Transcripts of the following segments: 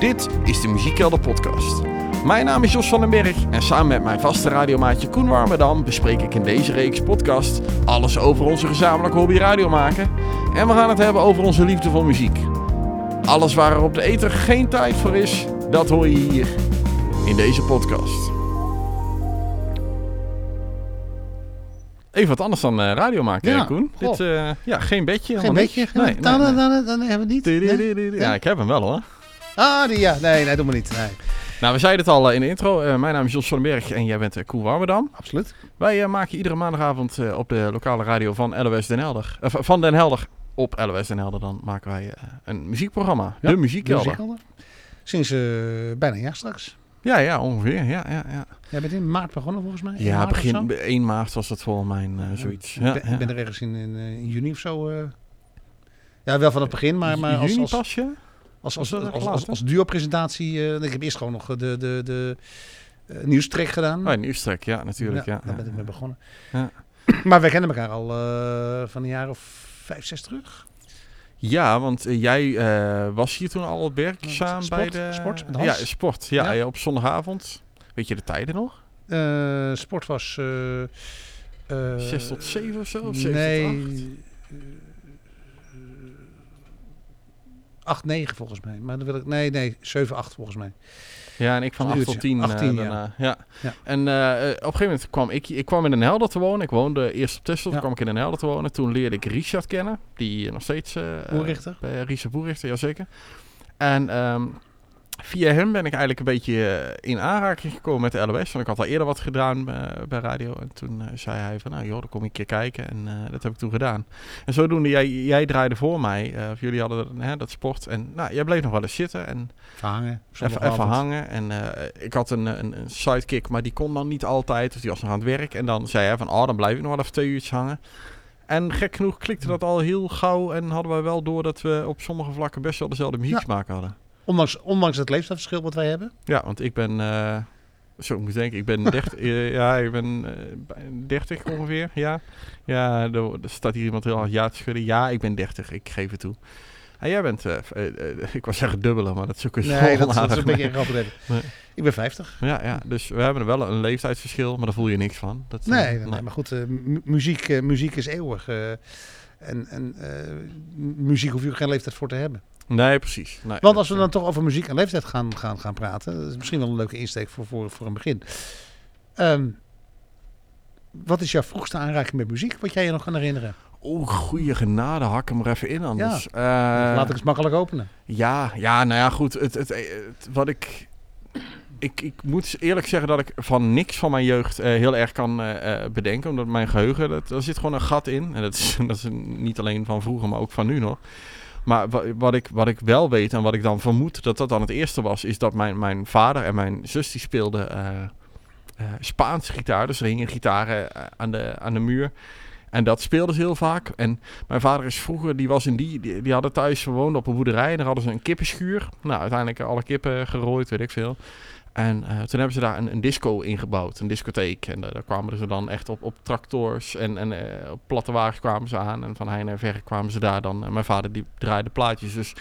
Dit is de Muziekkelder podcast. Mijn naam is Jos van den Berg en samen met mijn vaste radiomaatje Koen Warmerdam bespreek ik in deze reeks podcast alles over onze gezamenlijke hobby radio maken. En we gaan het hebben over onze liefde voor muziek. Alles waar er op de ether geen tijd voor is, dat hoor je hier in deze podcast. Even wat anders dan uh, radio maken, Ja, Koen. goh. Dit, eh, ja, geen bedje. Geen niks. Nee, nee, dan. Dan, dan, dan hebben we het niet. Ja, ik heb hem wel hoor. Ah, die ja. Nee, nee, doe maar niet. Nee, Nou, we zeiden het al eh, in de intro. Eh, mijn naam is Jos van den Berg en jij bent uh, Koen Warmerdam. absoluut. Wij maken iedere maandagavond op de lokale radio van LOS Den Helder. van Den Helder op LOS Den Helder. Dan maken wij een muziekprogramma. Ja, de Muziekkelder. Muziekkelder. Sinds bijna een jaar straks. Ja, ja, ongeveer. Ja, ja, ja. Jij bent in maart begonnen volgens mij? Ja maart begin zo? 1 maart was dat mijn eh, zoiets. Ja, ik ben er ergens in, in, in juni of zo. ja, wel van het begin, maar, maar als, Juni als, pas je? Als, als, als, als, als duo-presentatie. eh, ik heb eerst gewoon nog de, de, de, de eh, nieuwstrek gedaan. Oh, nieuwstrek, ja, natuurlijk. Ja, daar ben ik mee begonnen. Ja. Maar wij kennen elkaar al eh, van een jaar of vijf, zes terug. Ja, want eh, jij eh, was hier toen al werkzaam Sport, bij de... sport, ja, sport. Ja, Ja. ja, op zondagavond. Weet je de tijden nog? Eh, sport was... eh eh, 6 tot 7 of zo? Of 7 nee. tot 8? 8, 9 volgens mij. Maar dan wil ik... Nee, nee. 7, 8 volgens mij. Ja, en ik van Een 8 uurtje. tot 10. 18, ja. daarna. ja. Ja. En eh, eh, op een gegeven moment kwam ik, ik kwam in Den Helder te wonen. Ik woonde eerst op Texel, toen kwam ik in Den Helder te wonen. Toen leerde ik Richard kennen, die nog steeds... eh Boerrichter. Richard Boerrichter, jazeker. En ehm, via hem ben ik eigenlijk een beetje eh, in aanraking gekomen met de LOS. Want ik had al eerder wat gedaan eh, bij radio. En toen eh, zei hij van, nou joh, dan kom ik een keer kijken. En dat heb ik toen gedaan. En zodoende, jij, jij draaide voor mij. of jullie hadden dat, hè, dat sport. En nou, jij bleef nog wel eens zitten. En Verhangen. Even, even hangen. En ik had een, een, een sidekick, maar die kon dan niet altijd. Dus die was nog aan het werk. En dan zei hij van, oh, dan blijf ik nog wel even twee uurtjes hangen. En gek genoeg klikte dat al heel gauw. En hadden wij wel door dat we op sommige vlakken best wel dezelfde muzieksmaak hadden. Ondanks, ondanks het leeftijdsverschil wat wij hebben. Ja, want ik ben... eh, zo ik moet denken, ik ben 30, eh, ja, ik ben eh, bij- 30 ongeveer, ja. Ja, er, er staat hier iemand heel hard ja te schudden. Ja, ik ben 30, ik geef het toe. En jij bent, eh, eh, eh, ik was zeggen dubbele, maar dat is ook een Nee, dat, dat is een beetje even. Nee. Ik ben 50. Ja, ja, dus we hebben er wel een leeftijdsverschil, maar daar voel je niks van. Dat, eh, Nee, nee, nee, maar goed. eh, mu- muziek, eh, muziek is eeuwig. eh, en en eh, mu- muziek hoef je ook geen leeftijd voor te hebben. Nee, precies. Nee, Want als we eh, dan toch over muziek en leeftijd gaan, gaan, gaan praten, dat is misschien wel een leuke insteek voor, voor, voor een begin. Ehm, wat is jouw vroegste aanraking met muziek, wat jij je nog kan herinneren? Oeh, goede genade, hak hem er even in anders. Eh, Laat ik eens makkelijk openen. Ja, ja, nou ja, goed. Het, het, het- wat ik, ik... Ik moet eerlijk zeggen dat ik van niks van mijn jeugd eh, heel erg kan eh, eh, bedenken. Omdat mijn geheugen, dat, daar zit gewoon een gat in. En dat is, dat is niet alleen van vroeger, maar ook van nu nog. Maar wa- wat ik, wat ik wel weet en wat ik dan vermoed dat dat dan het eerste was... is dat mijn, mijn vader en mijn zus die speelden eh, Spaanse gitaar. Dus er hingen gitaren eh, aan, de, aan de muur. En dat speelden ze heel vaak. En mijn vader is vroeger, die was in die, die, die hadden thuis gewoond op een boerderij. En daar hadden ze een kippenschuur. Nou, uiteindelijk alle kippen gerooid, weet ik veel. En eh, toen hebben ze daar een, een disco ingebouwd, een discotheek. En daar kwamen ze dan echt op, op tractors en, en eh, op platte wagens kwamen ze aan. En van heine en verre kwamen ze daar dan. En mijn vader die draaide plaatjes. Dus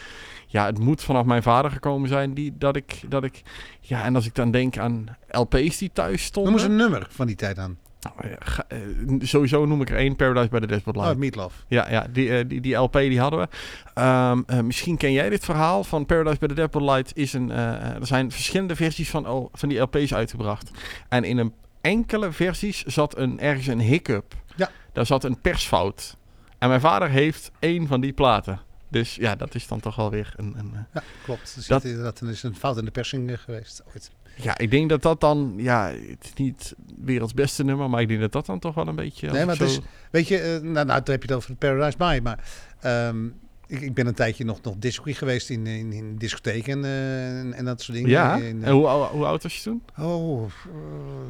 ja, het moet vanaf mijn vader gekomen zijn die, dat, ik, dat ik... Ja, en als ik dan denk aan LP's die thuis stonden... Noem eens een nummer van die tijd aan. Nou, ga- eh, sowieso noem ik er één, Paradise by the Dashboard Live. Oh, Meatloaf. Ja, ja die, eh, die, die LP die hadden we. Ehm, eh, misschien ken jij dit verhaal van Paradise by the Dashboard Light. Is een, eh, eh, er zijn verschillende versies van, al- van die LP's uitgebracht. En in een enkele versies zat een, ergens een hiccup. Ja. Daar zat een persfout. En mijn vader heeft één van die platen. Dus ja, dat is dan toch wel weer een... een eh, Ja, klopt. Zit Dat- inderdaad, er is een fout in de persing eh, geweest. Ooit. Ja, ik denk dat dat dan... Ja, het is niet werelds beste nummer, maar ik denk dat dat dan toch wel een beetje... Nee, maar het is, weet je, eh, nou, nou, dan heb je het over Paradise By, maar ehm, ik, ik ben een tijdje nog, nog geweest in, in, in discotheken eh, en, en dat soort dingen. Ja? In, eh, En hoe, hoe oud was je toen? Oh,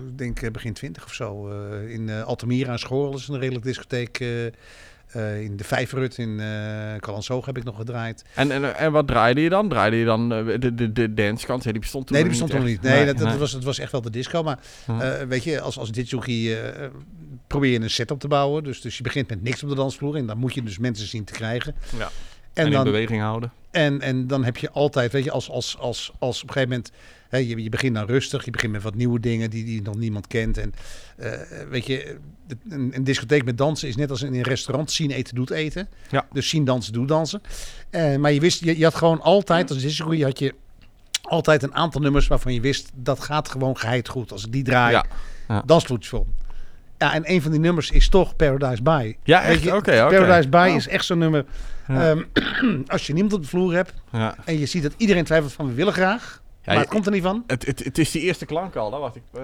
ik denk begin twintig of zo. in Altamira aan Schoorl is een redelijk discotheek. Eh, in de Vijverhut in uh, Calansoog heb ik nog gedraaid. En, en, en wat draaide je dan? Draaide je dan eh, de, de, de dancekant? Die bestond toen Nee, die bestond nog echt. niet. Nee, dat, dat. Was, het was echt wel de disco. Maar Hm. weet je, als, als discjockey eh, probeer je een setup te bouwen. Dus, dus je begint met niks op de dansvloer. En dan moet je dus mensen zien te krijgen. Ja. En, en in dan, beweging houden. En, en dan heb je altijd, weet je, als, als, als, als op een gegeven moment, je, je begint dan rustig, je begint met wat nieuwe dingen die, die nog niemand kent. En eh, weet je, een, een discotheek met dansen is net als in een restaurant, zien eten doet eten. Ja. Dus zien dansen doet dansen. Eh, maar je wist, je, je had gewoon altijd, als discotheek had je altijd een aantal nummers waarvan je wist, dat gaat gewoon geheid goed. Als ik die draai, Ja. vol. Ja, en een van die nummers is toch Paradise By. Ja, echt? je. Paradise By Oh. is echt zo'n nummer. Ja. Ehm, als je niemand op de vloer hebt Ja. en je ziet dat iedereen twijfelt van we willen graag, Ja, maar het komt er niet van. Het, het, het is die eerste klank al, hè? Wacht, ik... eh,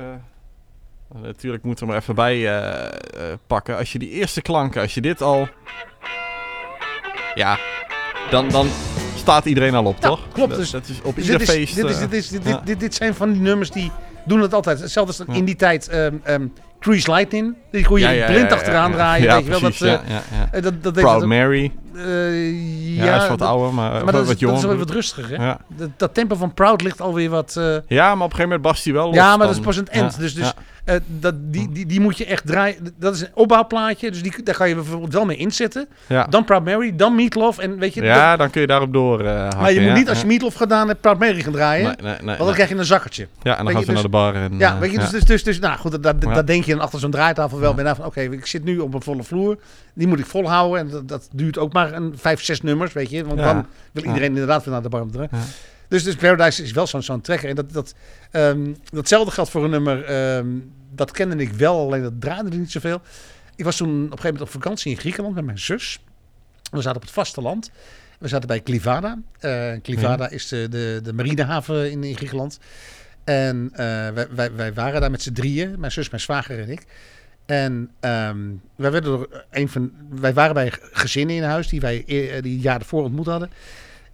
natuurlijk moeten we er maar even bij eh, eh, pakken. Als je die eerste klanken, als je dit al... Ja, dan, dan staat iedereen al op, Ja, toch? klopt, dus- dat is op Dus ieder feest... dit, is, dit, is, dit, ja. dit, dit, zijn van die nummers die doen het altijd. Hetzelfde als Ja. in die tijd ehm ehm Grease Lightning. Die kon je ja, ja, blind achteraan draaien. Weet je wel, dat, dat, dat deed Proud dat- Mary. Eh, Ja, ja, is wat ouder, maar, Maar wat, dat dat is wel wat rustiger. Hè? ja. Dat, dat tempo van Proud ligt alweer wat... eh, ja, maar op een gegeven moment barst hij wel los. Ja, maar dat is pas een end. Ja, Dus, dus eh, dat, die, die, die moet je echt draaien. Dat is een opbouwplaatje. Dus die, daar ga je bijvoorbeeld wel mee inzetten. Dan Proud Mary, dan Meatloaf. En weet je, ja, dan kun je daarop door hakken, maar je moet niet als je Meatloaf gedaan hebt, Proud Mary gaan draaien. Nee, nee, nee, want dan krijg je een zakkertje. Ja, en dan je, ze naar de bar. En, Ja, weet je, dus, dus, dus, dus nou goed, dat, dat, denk je dan achter zo'n draaitafel wel. Ben van, oké, ik zit nu op een volle vloer. Die moet ik volhouden. En dat, dat duurt ook maar een vijf, zes nummers, weet je. Want Ja. dan wil iedereen inderdaad weer naar de bar om te draaien. Ja. Dus, dus Paradise is wel zo'n zo'n trekker. En dat, dat, ehm, datzelfde geldt voor een nummer. ehm, dat kende ik wel, alleen dat draaide er niet zoveel. Ik was toen op een gegeven moment op vakantie in Griekenland met mijn zus. We zaten op het vasteland. We zaten bij Klivada. Eh Klivada is de, de, de marinehaven in, in Griekenland. En eh, wij, wij, wij waren daar met z'n drieën. Mijn zus, mijn zwager en ik. En ehm, wij, werden door een van, wij waren bij gezinnen in huis die wij eer- die jaren voor ontmoet hadden.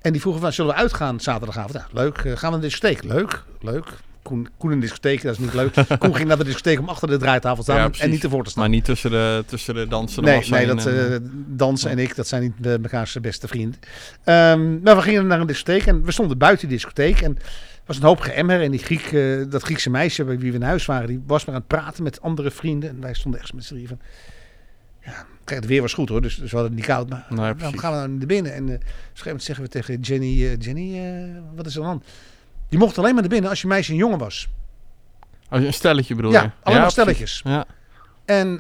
En die vroegen van, zullen we uitgaan zaterdagavond? Ja, leuk. Eh, gaan we naar de discotheek? Leuk, leuk. Koen, Koen in de discotheek, dat is niet leuk. Koen ging naar de discotheek om achter de draaitafel te staan Ja, en niet ervoor te staan. Maar niet tussen de, tussen de dansende Nee, nee dat, en, eh, dansen en ik, dat zijn niet de, mekaars beste vrienden. Ehm, maar we gingen naar een discotheek en we stonden buiten de discotheek. En was een hoop geëmmer. En die Griek, eh, dat Griekse meisje bij wie we in huis waren, die was maar aan het praten met andere vrienden. En wij stonden echt met z'n drieën van... Ja, het weer was goed hoor, dus, dus we hadden het niet koud. Maar Nee, waarom precies. gaan we nou naar binnen? En eh, op een gegeven moment zeggen we tegen Jenny... eh, Jenny, wat is er aan? Die mocht alleen maar naar binnen als je meisje en jongen was. Als je een stelletje bedoel Ja, je? alleen maar precies. stelletjes. Ja, En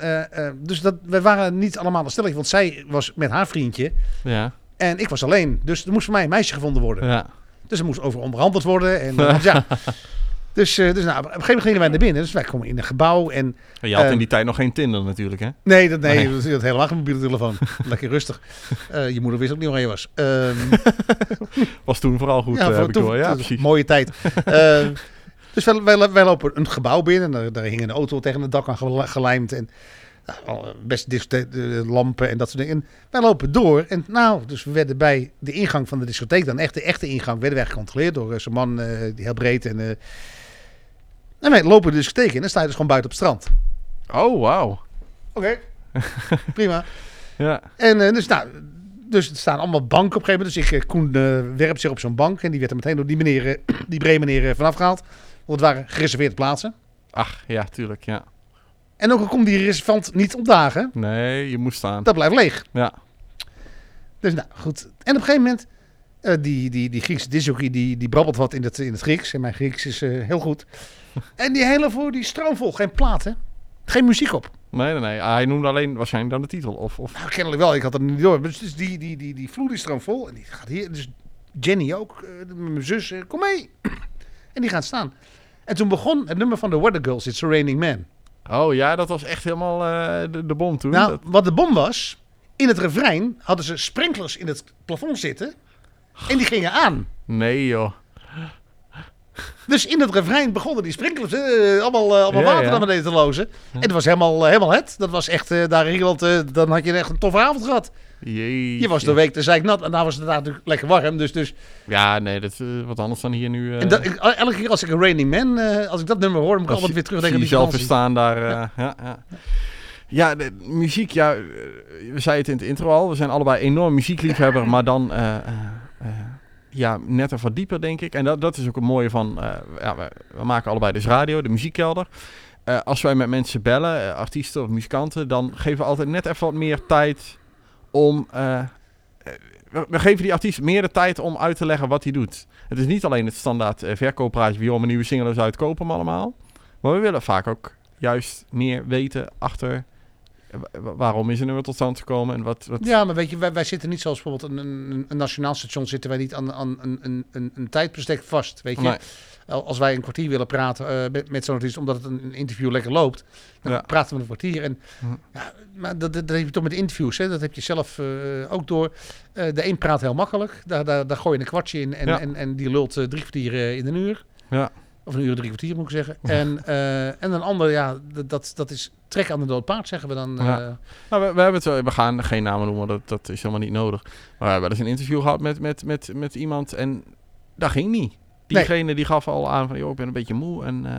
dus dat, we waren niet allemaal een stelletje, want zij was met haar vriendje. ja, En ik was alleen. Dus er moest voor mij een meisje gevonden worden. ja. Dus er moest over onderhandeld worden. En, eh, ja. Dus, eh, dus nou, op een gegeven moment gingen wij naar binnen. Dus wij komen in een gebouw. En Je had in die tijd nog geen Tinder natuurlijk, hè? nee, dat, nee, Nee. dat is helemaal geen mobiele telefoon. Lekker rustig. Eh, je moeder wist ook niet waar je was. Ehm, Was toen vooral goed, ja, voor- toen-. Ja, precies. Mooie tijd. Ehm, dus wij, wij, wij lopen een gebouw binnen. Daar, daar hing een auto tegen het dak aan gel- gelijmd. En nou, best de lampen en dat soort dingen. En wij lopen door. En nou, dus we werden bij de ingang van de discotheek, dan echt de echte ingang, werden wij gecontroleerd door eh, zo'n man, eh, die heel breed. En, eh, en wij lopen de discotheek in en dan sta je dus gewoon buiten op het strand. Oh, wauw. Oké, prima. Ja, En eh, dus, nou, dus er staan allemaal banken op een gegeven moment. Dus ik, eh, Koen eh, werpt zich op zo'n bank. En die werd er meteen door die meneer, eh, die brede meneer eh, vanaf gehaald. Want het waren gereserveerde plaatsen. ach, ja, tuurlijk, ja. En ook al komt die reservant niet opdagen, Nee, je moest staan. dat blijft leeg. Ja, Dus nou, goed. En op een gegeven moment, eh, die, die, die Griekse disjockey, die, die brabbelt wat in het, in het Grieks. En mijn Grieks is eh, heel goed. En die hele voor die stroomvol, geen platen, geen muziek op. nee, nee, nee. Ah, Hij noemde alleen waarschijnlijk dan de titel. Of, of... Nou, kennelijk wel. Ik had het niet door. Dus dus die, die, die, die vloer is stroomvol. En die gaat hier. Dus Jenny ook. eh, mijn zus. kom mee. En die gaan staan. En toen begon het nummer van de Weather Girls. It's a Raining Man. Oh ja, dat was echt helemaal eh, de, de bom toen. Nou, Dat- wat de bom was. In het refrein hadden ze sprinklers in het plafond zitten. En die gingen aan. Nee joh. Dus in het refrein begonnen die sprinklers eh, allemaal, eh, allemaal Ja, water ja. naar beneden te lozen. En dat was helemaal, helemaal het. Dat was echt, daar in eh, dan had je echt een toffe avond gehad. Jeetje. Je was de week te zeik nat en daar was het natuurlijk lekker warm. Dus, dus Ja, nee, dat is eh, wat anders dan hier nu. eh, En dat, ik, elke keer als ik een Raining Man, eh, als ik dat nummer hoor, moet ik altijd weer terugdenken aan die zelf verstaan daar. ja, ja. ja de, muziek, ja, we zeiden het in het intro al. We zijn allebei enorm muziekliefhebber, maar dan ja, net een wat dieper, denk ik. En dat, dat is ook het mooie van, eh, ja, we, we maken allebei dus radio, de muziekkelder. Als wij met mensen bellen, artiesten of muzikanten, dan geven we altijd net even wat meer tijd om eh, eh, we, geven die artiest meer de tijd om uit te leggen wat hij doet. Het is niet alleen het standaard uh, verkooppraatje, wie om een nieuwe single is uitkopen allemaal. Maar we willen vaak ook juist meer weten achter waarom is een nummer tot stand gekomen en wat, wat... Ja, maar weet je, wij, wij zitten niet zoals bijvoorbeeld een, een, een nationaal station zitten wij niet aan, aan een, een, een, een tijdbestek vast, weet je. Nee. Als wij een kwartier willen praten uh, met, met zo'n artiest, omdat het een, interview lekker loopt, dan ja. praten we een kwartier. En, hm. ja, maar dat, dat, dat heb je toch met interviews, hè? dat heb je zelf uh, ook door. Uh, de een praat heel makkelijk, daar, daar, daar gooi je een kwartje in en, Ja. en, en die lult drie kwartier in een uur. Ja. Of een uur drie kwartier moet ik zeggen. En, en een ander, ja, dat, dat is trek aan de dood paard, zeggen we dan. Ja. Nou, we, we, hebben het, we gaan geen namen noemen, dat, dat is helemaal niet nodig. Maar we hebben eens een interview gehad met, met, met, met iemand en dat ging niet. Diegene nee. die gaf al aan van, joh, ik ben een beetje moe en... Uh,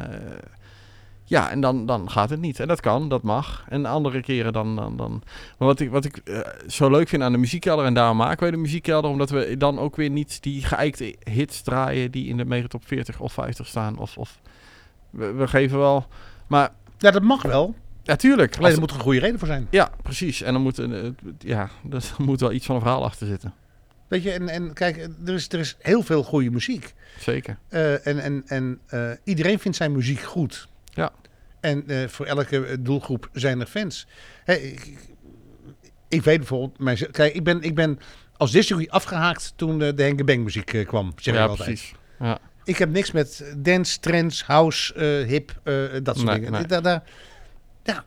ja, en dan, dan gaat het niet. En dat kan, dat mag. En andere keren dan... dan, dan. Maar wat ik, wat ik uh, zo leuk vind aan de muziekkelder... en daarom maken wij de muziekkelder... omdat we dan ook weer niet die geëikte hits draaien... die in de megatop 40 of 50 staan. Of, of we, we geven wel... Maar... Ja, dat mag wel. Natuurlijk. Alleen er moet een goede reden voor zijn. Ja, precies. En dan moet, uh, ja, er moet wel iets van een verhaal achter zitten. Weet je, en, en kijk, er is, er is heel veel goede muziek. Zeker. Uh, en en, en uh, iedereen vindt zijn muziek goed. Ja. En uh, voor elke doelgroep zijn er fans. Hey, ik, ik, weet bijvoorbeeld, mijn, kijk, ik ben, ik ben als discjockey afgehaakt toen de Henke Bang muziek kwam. Zeg ja, ik altijd. precies. Ja. Ik heb niks met dance, trends, house, hip, dat soort nee, dingen. Nee. Daar, daar, ja,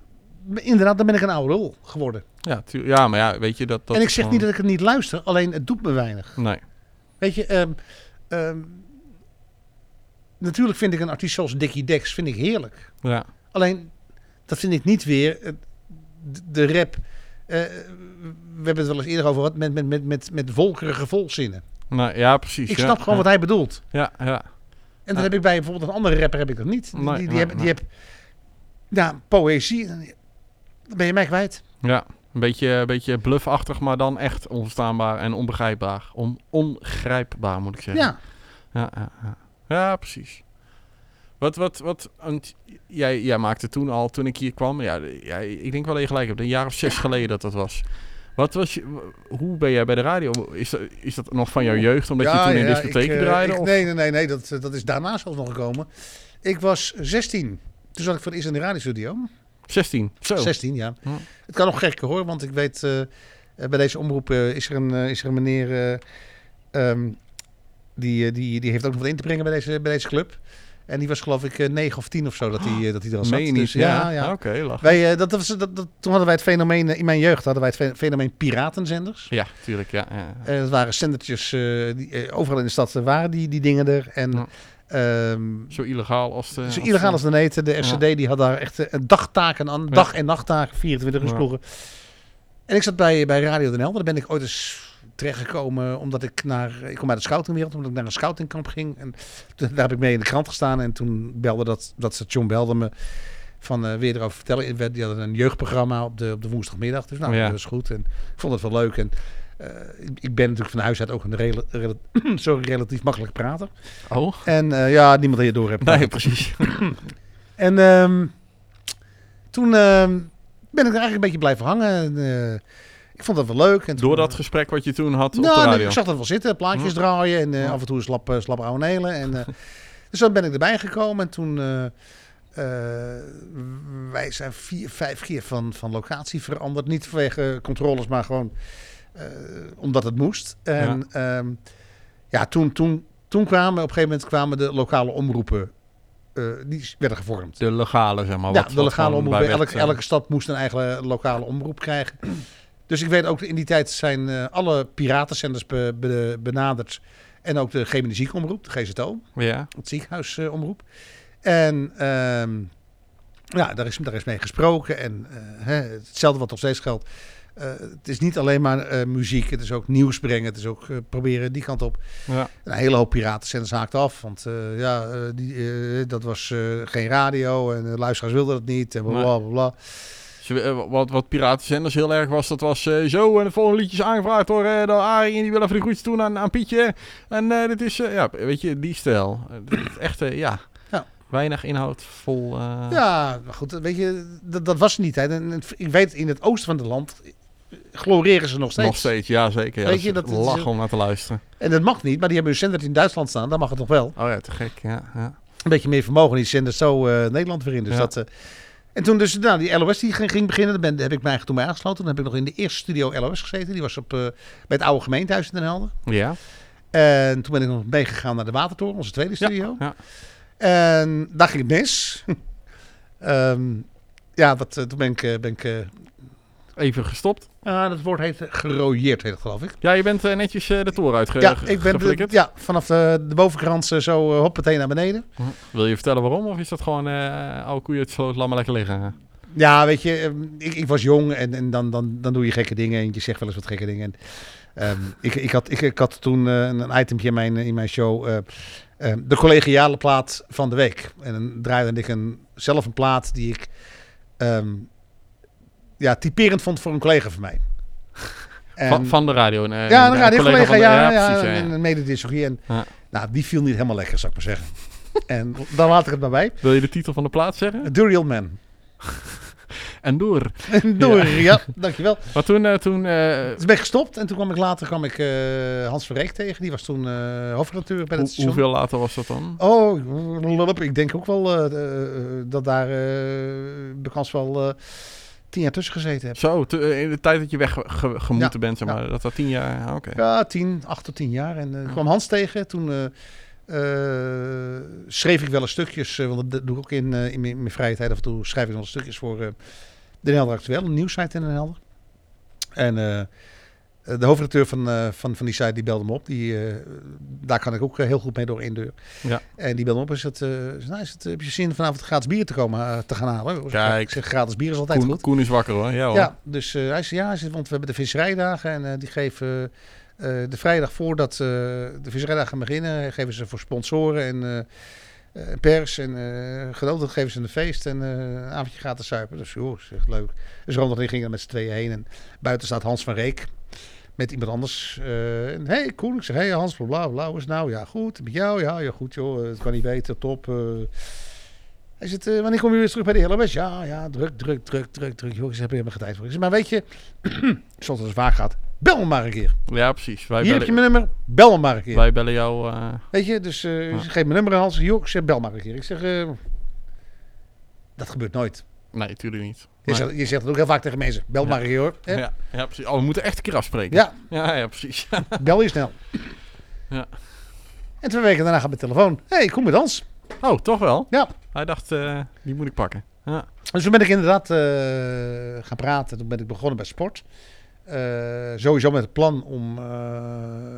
inderdaad, dan ben ik een oude rol geworden. Ja, ja, maar ja, weet je dat. dat en ik zeg gewoon... niet dat ik het niet luister, alleen het doet me weinig. Nee. Weet je, um, um, natuurlijk vind ik een artiest zoals Dickie Dex vind ik heerlijk. Ja. Alleen dat vind ik niet weer de rap. Uh, we hebben het wel eens eerder over gehad met, met, met, met, met volkerige volzinnen. Nou, ja, precies. Ik ja, snap gewoon ja. wat hij bedoelt. Ja, ja. En dat heb ik bij bijvoorbeeld een andere rapper heb ik dat niet. Nee, die, die, nee, heb, nee. die heb ja, poëzie. Dan ben je mij kwijt. Ja, een beetje, een beetje bluffachtig, maar dan echt onverstaanbaar en onbegrijpbaar. On, ongrijpbaar, moet ik zeggen. Ja. Ja, ja, ja. ja precies. Wat, wat, wat, want jij, jij maakte toen al, toen ik hier kwam, ja, ja, ik denk wel dat je gelijk hebt, een jaar of zes geleden dat dat was. Wat was je, hoe ben jij bij de radio? Is dat, is dat nog van jouw jeugd, omdat ja, je toen in discotheken uh, draaide? Ik, of? nee, nee, nee, nee dat, dat is daarna zelfs nog gekomen. Ik was 16. Toen zat ik voor het eerst in de radiostudio. 16, zo. 16, ja. Hm. Het kan nog gekker hoor, want ik weet, uh, bij deze omroep uh, is, er een, uh, is er een meneer... Um, die, die, die heeft ook nog wat in te brengen bij deze, bij deze club. En die was geloof ik 9 of 10 of zo dat hij, dat hij er al zat. Meen je dus, niet? ja, ja. Oké, okay, wij, dat, was, dat, dat, toen hadden wij het fenomeen, in mijn jeugd hadden wij het fenomeen piratenzenders. Ja, tuurlijk, ja. ja. Uh, dat waren zendertjes, die, overal in de stad waren die, die dingen er. En... Ja. Um, zo illegaal als de... Zo illegaal als de neten. De RCD ja. die had daar echt uh, dagtaken aan. Ja. Dag- en nachttaken, 24 uur ja. ploegen. En ik zat bij, bij Radio Den Helder. Daar ben ik ooit eens terechtgekomen omdat ik naar... Ik kom uit de scoutingwereld, omdat ik naar een scoutingkamp ging. En toen, daar heb ik mee in de krant gestaan. En toen belde dat, dat station belde me van uh, weer erover vertellen. Die hadden een jeugdprogramma op de, op de woensdagmiddag. Dus nou, dat was goed. En ik vond het wel leuk. En ik ben natuurlijk van huis uit ook een rela rela sorry, relatief makkelijk prater. Oh. En uh, ja, niemand die je door hebt. Nee, precies. en um, toen um, ben ik er eigenlijk een beetje blijven hangen. Uh, ik vond dat wel leuk. En Door dat gesprek wat je toen had nou, op de radio? ik zag dat wel zitten, plaatjes hm. draaien en hm. af en toe een slap, slap nelen. En, dus dan ben ik erbij gekomen en toen... Uh, wij zijn vier, vijf keer van, van locatie veranderd. Niet vanwege controles, maar gewoon omdat het moest. En ja, um, ja toen, toen, toen kwamen op een gegeven moment kwamen de lokale omroepen uh, die werden gevormd. De legale, zeg maar. Ja, de legale omroep. Elke, elke stad moest een eigen lokale omroep krijgen. dus ik weet ook, in die tijd zijn uh, alle piratenzenders be, be, benaderd. En ook de Geminiziek-omroep, de GZO. Ja. Het ziekenhuisomroep. En um, ja, daar is, daar is mee gesproken. En hè, hetzelfde wat nog steeds geldt. Uh, het is niet alleen maar uh, muziek, het is ook nieuws brengen. Het is ook uh, proberen die kant op. Ja. Een hele hoop piratenzenders haakten af. Want ja, die, dat was geen radio en de luisteraars wilden dat niet. En bla bla bla. Dus, wat, wat piratenzenders heel erg was, dat was zo. En het volgende liedje is aangevraagd door, door Arie. En die wil even de groetjes doen aan, aan Pietje. En dit is, ja, weet je, die stijl. Echt, ja. ja. Weinig inhoud, vol... Ja, maar goed, weet je, dat, dat was niet. Hè. En, ik weet, in het oosten van het land gloreren ze nog steeds. Nog steeds, ja zeker. Ja, Weet je, dat is- lachen om naar te luisteren. En dat mag niet, maar die hebben hun zender in Duitsland staan. Dan mag het nog wel. Oh ja, te gek. Ja, ja. Een beetje meer vermogen. Die zender zo eh, Nederland weer in. Dus Ja. dat, eh, en toen dus, nou, die LOS die ging, ging beginnen. Ben, heb ik mij toen bij aangesloten. Toen heb ik nog in de eerste studio LOS gezeten. Die was op, eh, bij het oude gemeentehuis in Den Helder. ja. En toen ben ik nog meegegaan naar de Watertoren, onze tweede studio. Ja. En daar ging het mis. Ehm, ja, dat, eh, toen ben ik... eh, ben ik eh, Even gestopt. Ah, dat woord heet gerooieerd, heet het geloof ik. Ja, je bent eh, netjes eh, de toren uitge ja, ik ben de- ja, vanaf de, de bovenkrans eh, zo uh, hoppatee naar beneden. Wil je vertellen waarom? Of is dat gewoon eh oude koeien sloot, laat maar lekker liggen? Ja, weet je, ehm, ik, ik was jong en, en dan, dan, dan doe je gekke dingen en je zegt wel eens wat gekke dingen. En, ehm, ik, ik, had, ik, ik had toen een, itempje in mijn, in mijn show, eh, ehm, de collegiale plaat van de week. En dan draaide ik een, zelf een plaat die ik ja, typerend vond voor een collega van mij. En- Van, van de radio. eh, ja, een een radiocollega, van de- ja, ja, precies, ja, een, ja. een medediscogree. En. Nou, die viel niet helemaal lekker, zou ik maar zeggen. en dan laat ik het maar bij. Wil je de titel van de plaat zeggen? The Real Man. En door. Door, ja. dankjewel. Maar toen, eh, toen eh, ben ik gestopt en toen kwam ik later kwam ik, eh, Hans Verreek tegen. Die was toen eh hoofdredacteur bij het hoe- station. hoeveel later was dat dan? Oh, ik denk ook wel eh, eh, dat daar eh de kans wel eh, tien jaar tussen gezeten heb. Zo, eh, in de tijd dat je weggemoeten Ja, bent, zeg maar. Dat dat tien jaar... ah, Oké. Ja, tien, acht tot tien jaar. En eh, kwam Hans tegen. Toen eh, schreef ik wel eens stukjes, want dat doe ik ook in, in, mijn, in mijn vrije tijd af en toe. Schrijf ik nog stukjes voor Den Helder Actueel, een nieuwssite in Den Helder. En de hoofdredacteur van, eh, van, van die site die belde me op. Die, eh, daar kan ik ook eh, heel goed mee door één deur. Ja. En die belde me op. Eh, is, nou, is het, heb je zin vanavond gratis bier te komen eh, te gaan halen? Kijk. Ik zeg gratis bier is altijd Koen, goed. Koen is wakker hoor. Ja, hoor. Ja, dus eh, hij zei ja, hij zei, want we hebben de visserijdagen en eh, die geven eh, de vrijdag voordat eh, de visserijdagen gaan beginnen, geven ze voor sponsoren en eh, eh, pers en eh genodigd geven ze een feest en eh, een avondje gratis suipen. Dus joh, is echt leuk. Dus Ronald en ik gingen er met z'n tweeën heen en buiten staat Hans van Reek met iemand anders. eh en hey, Koen, ik zeg hey Hans, bla bla bla, hoe is nou? Ja, goed. Met jou? Ja, ja, goed joh, het kan niet beter, top. eh. Hij zegt, eh, wanneer kom je weer terug bij de LOS? Ja, ja, druk, druk, druk, druk, druk. Joh, ik zeg, heb er helemaal geen tijd voor. Ik zeg, maar weet je, zoals het vaak gaat, bel me maar een keer. Ja, precies. Wij Hier heb je bellen, mijn nummer, bel me maar een keer. wij bellen jou... eh, Weet je, dus eh Ja. geeft mijn nummer aan Hans. Joh, ik zeg, bel maar een keer. Ik zeg, eh, dat gebeurt nooit. nee, natuurlijk niet. Je, zegt, je zegt het ook heel vaak tegen mensen. Bel maar keer hoor. Hè? Ja, ja, precies. Oh, we moeten echt een keer afspreken. Ja, Ja, ja, precies. bel je snel. Ja. En twee weken daarna gaat mijn telefoon. Hé, hey, kom met ons. Oh, toch wel? Ja. Hij dacht, eh, die moet ik pakken. Ja. Dus toen ben ik inderdaad eh, gaan praten. Toen ben ik begonnen bij sport. Eh, sowieso met het plan om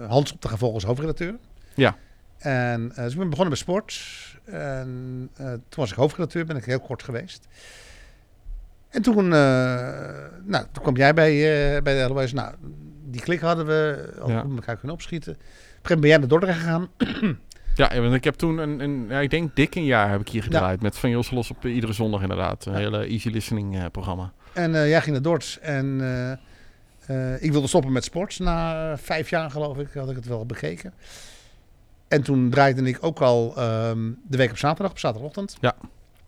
Hans op te gaan volgen als hoofdredacteur. Ja. En dus ik ben begonnen bij sport. En toen was ik hoofdredacteur, ben ik heel kort geweest. En toen, eh, nou, toen kwam jij bij, eh, bij de LOS. Nou, die klik hadden we, Ja. elkaar kunnen opschieten. Op een gegeven moment ben jij naar Dordrecht gegaan. Ja, want ik heb toen een, een ja, ik denk dik een jaar heb ik hier gedraaid. Met Van Jos Los op eh, iedere zondag inderdaad. Een hele easy listening programma. En eh, jij ging naar Dordt. En ik wilde stoppen met sport. Na vijf jaar geloof ik had ik het wel bekeken. En toen draaide ik ook al ehm, de week op zaterdag, op zaterdagochtend. Dat-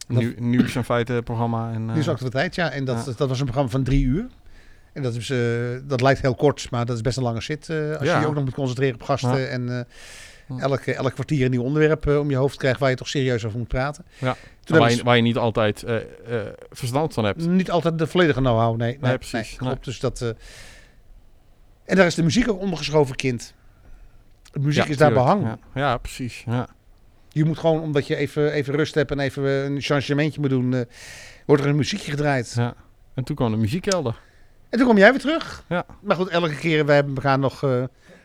Nu, nieuws en feiten programma. En, Nu is eh, actualiteit, ja. En dat, dat was een programma van drie uur. En dat, is, eh, dat lijkt heel kort, maar dat is best een lange zit. eh, als je je ook nog moet concentreren op gasten. En eh, elk, elk kwartier een nieuw onderwerp om je hoofd krijgt waar je toch serieus over moet praten. Ja. Toen waar, je, waar je niet altijd verstand van hebt. niet altijd de volledige know-how, nee. Nee, precies. nee, klopt. Dus dat, en daar is de muziek ook ondergeschoven kind. De muziek Ja, is daar tuurlijk. behang. Ja, ja precies. Ja. Je moet gewoon, omdat je even, even rust hebt en even eh, een changementje moet doen, eh, wordt er een muziekje gedraaid. Ja. En toen kwam de muziekkelder. En toen kwam jij weer terug. Ja. Maar goed, elke keer, wij hebben elkaar nog, eh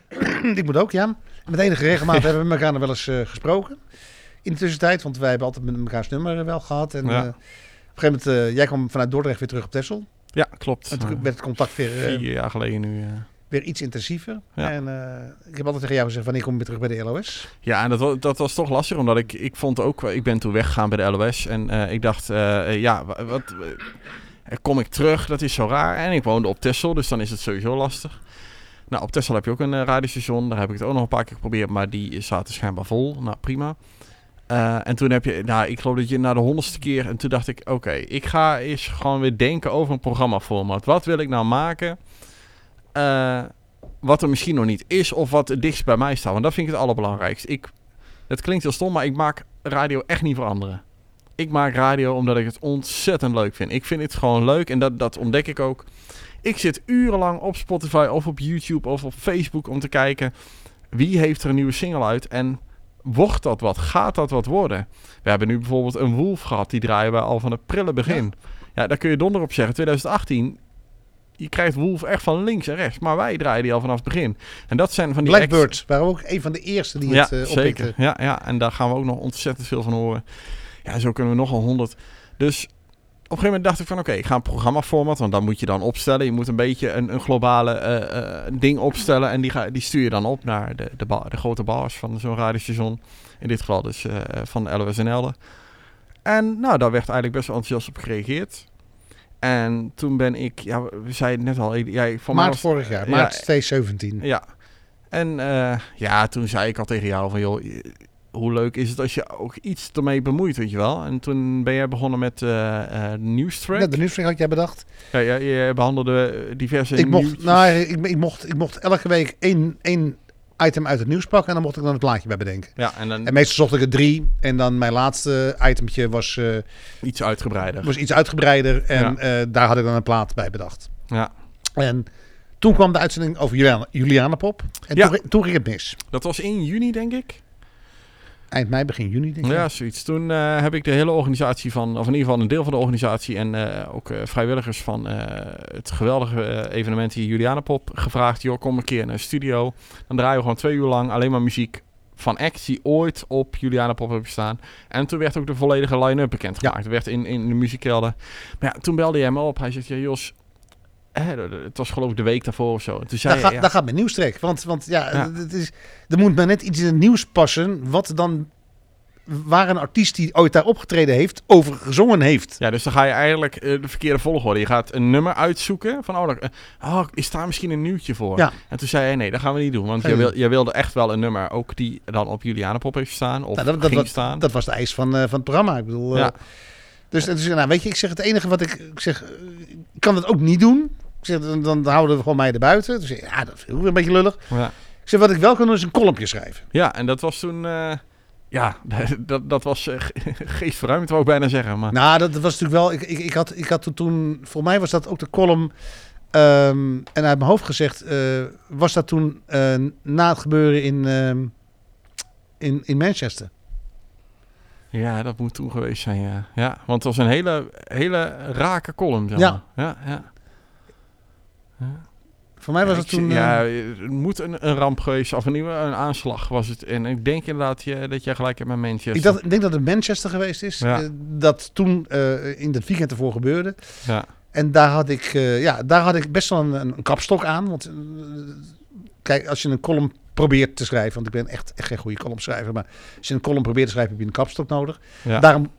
ik moet ook, ja. Met enige regelmaat hebben we elkaar nog wel eens gesproken. In de tussentijd, want wij hebben altijd met elkaars nummer wel gehad. En Ja. op een gegeven moment, jij kwam vanuit Dordrecht weer terug op Texel. Ja, klopt. En toen werd het contact weer, vier jaar geleden nu. eh. Weer iets intensiever. Ja. En eh, ik heb altijd tegen jou gezegd, wanneer kom je weer terug bij de LOS? Ja, en dat, dat was toch lastig, omdat ik, ik vond ook, ik ben toen weggegaan bij de LOS en eh, ik dacht, eh, eh, ja, wa- wat, eh, kom ik terug, dat is zo raar. En ik woonde op Texel, dus dan is het sowieso lastig. Nou, op Texel heb je ook een eh, radiostation, daar heb ik het ook nog een paar keer geprobeerd, maar die zaten schijnbaar vol. Nou, prima. Eh, en toen heb je, nou, ik geloof dat je na de honderdste keer, en toen dacht ik, oké, ik ga eens gewoon weer denken over een programmaformat. Wat wil ik nou maken? Eh, wat er misschien nog niet is of wat het dichtst bij mij staat. Want dat vind ik het allerbelangrijkste. Ik, het klinkt heel stom, maar ik maak radio echt niet voor anderen. Ik maak radio omdat ik het ontzettend leuk vind. Ik vind het gewoon leuk en dat, dat ontdek ik ook. Ik zit urenlang op Spotify of op YouTube of op Facebook om te kijken wie heeft er een nieuwe single uit en wordt dat wat? Gaat dat wat worden? We hebben nu bijvoorbeeld een Wolf gehad, die draaien we al van het prille begin. Ja, daar kun je donder op zeggen. 2018, je krijgt Wolf echt van links en rechts, maar wij draaien die al vanaf het begin. En dat zijn van die Blackbird waren ook een van de eerste die ja, het uh, zeker. Ja, ja, en daar gaan we ook nog ontzettend veel van horen. Ja, zo kunnen we nogal honderd. Dus op een gegeven moment dacht ik van oké, ik ga een programma format, want dan moet je dan opstellen. Je moet een beetje een, een globale eh, eh, ding opstellen en die, ga, die stuur je dan op naar de, de, ba- de grote bars van zo'n radiostation. In dit geval dus van LWS en. En nou, daar werd eigenlijk best wel enthousiast op gereageerd. En toen ben ik, ja, we zeiden net al, jij van Maart was- vorig jaar, Ja. maart 2017. ja. En eh, ja, toen zei ik al tegen jou van, joh, hoe leuk is het als je ook iets ermee bemoeit, weet je wel? En toen ben jij begonnen met eh nieuwstrack. Ja, de nieuwsbrief had jij bedacht. Ja, je behandelde diverse Ik mocht, nieuwtjes. nou, ik, ik, mocht, ik mocht elke week één, één item uit het nieuws pakken en dan mocht ik dan het plaatje bij bedenken. Ja, en dan En meestal zocht ik er drie en dan mijn laatste itemtje was, eh, iets uitgebreider. was iets uitgebreider en Ja. eh, daar had ik dan een plaat bij bedacht. Ja, En toen kwam de uitzending over Juliana, Juliana Pop en Ja. toen, toen ging het mis. dat was in juni, denk ik. Eind mei, begin juni denk ik. Ja, zoiets. Toen eh, heb ik de hele organisatie van, of in ieder geval een deel van de organisatie en eh, ook eh, vrijwilligers van het geweldige evenement hier Julianapop gevraagd. Joh, kom een keer naar de studio. Dan draaien we gewoon twee uur lang alleen maar muziek van acts die ooit op Julianapop hebben staan. En toen werd ook de volledige line-up bekendgemaakt. Het werd in, in de muziekkelder. Maar ja, toen belde hij me op. Hij zegt, ja Jos, het was geloof ik de week daarvoor of zo. En toen zei Daar, hij, ja, daar gaat mijn nieuwstrek. Want, want ja, Ja. Het is, er moet maar net iets in het nieuws passen. Wat dan. Waar een artiest die ooit daar opgetreden heeft, over gezongen heeft. Ja, dus dan ga je eigenlijk eh, de verkeerde volgorde. Je gaat een nummer uitzoeken van, oh, dan- eh, oh, is daar misschien een nieuwtje voor? Ja. En toen zei hij, nee, dat gaan we niet doen. Want je wil, jij wilde echt wel een nummer, ook die dan op Julianapop heeft staan, of Nou, dat, dat, staan. dat was de eis van, eh, van het programma. Ik bedoel, ja. dus, dus nou, weet je, ik zeg het enige wat ik, ik zeg, ik kan dat ook niet doen. Ik zeg, dan, dan houden we gewoon mij erbuiten. Dus ja, dat is ook weer een beetje lullig. Ja. Ik zeg, wat ik wel kan doen is een kolompje schrijven. ja, en dat was toen, eh, ja, dat, dat was uh, geestverruimend, wou ik bijna zeggen. Maar Nou, dat was natuurlijk wel. Ik, ik, ik, had, ik had toen-. Voor mij was dat ook de column. ehm, en uit mijn hoofd gezegd. eh, was dat toen na het gebeuren in, ehm, in, in Manchester. ja, dat moet toen geweest zijn, ja. ja want het was een hele, hele rake column, zeg Ja. maar. Ja, ja. Voor mij was Ja, het toen. eh, ja, het moet een, een ramp geweest, of een nieuwe een aanslag was het. En ik denk inderdaad je, dat jij gelijk hebt met Manchester. ik, dacht, ik denk dat het Manchester geweest is. Ja. eh, dat toen eh, in het weekend ervoor gebeurde. Ja. En daar had ik, eh, ja, daar had ik best wel een, een kapstok aan. Want eh, kijk, als je een column probeert te schrijven. Want ik ben echt, echt geen goede columnschrijver. Maar als je een column probeert te schrijven, heb je een kapstok nodig. Daarom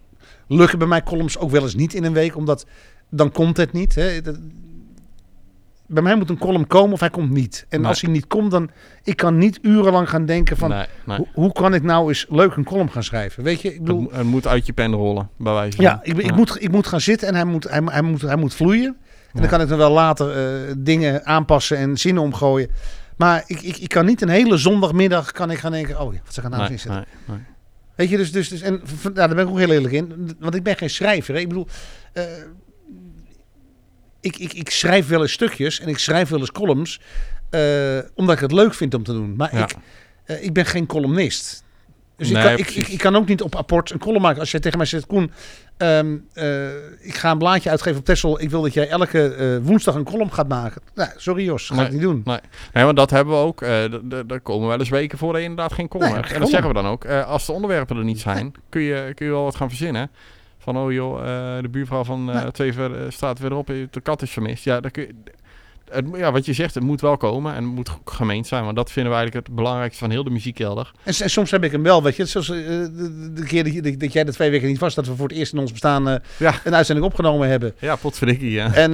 lukken bij mij columns ook wel eens niet in een week, omdat dan komt het niet. Hè. Bij mij moet een column komen of hij komt niet. En Nee. als hij niet komt, dan ik kan niet urenlang gaan denken van nee, nee. hoe, hoe kan ik nou eens leuk een column gaan schrijven? Weet je, ik Het, bedoel, mo- het moet uit je pen rollen, bij wijze van. ja, ik, ik, Moet, ik moet gaan zitten en hij moet, hij, hij moet, hij moet vloeien. En Ja. dan kan ik dan wel later eh, dingen aanpassen en zinnen omgooien. Maar ik, ik, ik kan niet een hele zondagmiddag kan ik gaan denken, oh ja, wat zeg ik nou eens inzetten? nee, nee. Weet je, dus, dus, dus en nou, daar ben ik ook heel eerlijk in. Want ik ben geen schrijver. Hè? Ik bedoel, eh, ik, ik, ik schrijf wel eens stukjes en ik schrijf wel eens columns. eh, omdat ik het leuk vind om te doen. Maar Ja. ik, eh, ik ben geen columnist. Dus Nee, ik, kan, ik, ik, ik kan ook niet op apport een column maken. Als jij tegen mij zegt, Koen, ehm, eh, ik ga een blaadje uitgeven op Texel. Ik wil dat jij elke woensdag een column gaat maken. Nou, sorry Jos, ga ik Nee. niet doen. Nee, want dat hebben we ook. d- Daar komen wel eens weken voor dat je inderdaad geen column Nee, hebt. En dat zeggen we dan ook. als de onderwerpen er niet zijn, kun je, kun je wel wat gaan verzinnen. Van, oh joh, eh, de buurvrouw van eh, Nee. twee ver, straat verderop, eh, de kat is vermist. Ja, kun je, het, ja, wat je zegt, het moet wel komen en het moet gemeend zijn. Want dat vinden we eigenlijk het belangrijkste van heel de muziekkelder. En, en soms heb ik hem wel, weet je. Zoals de, de keer dat, je- dat jij er twee weken niet was, dat we voor het eerst in ons bestaan Ja. een uitzending opgenomen hebben. Ja, potverdikkie, ja. En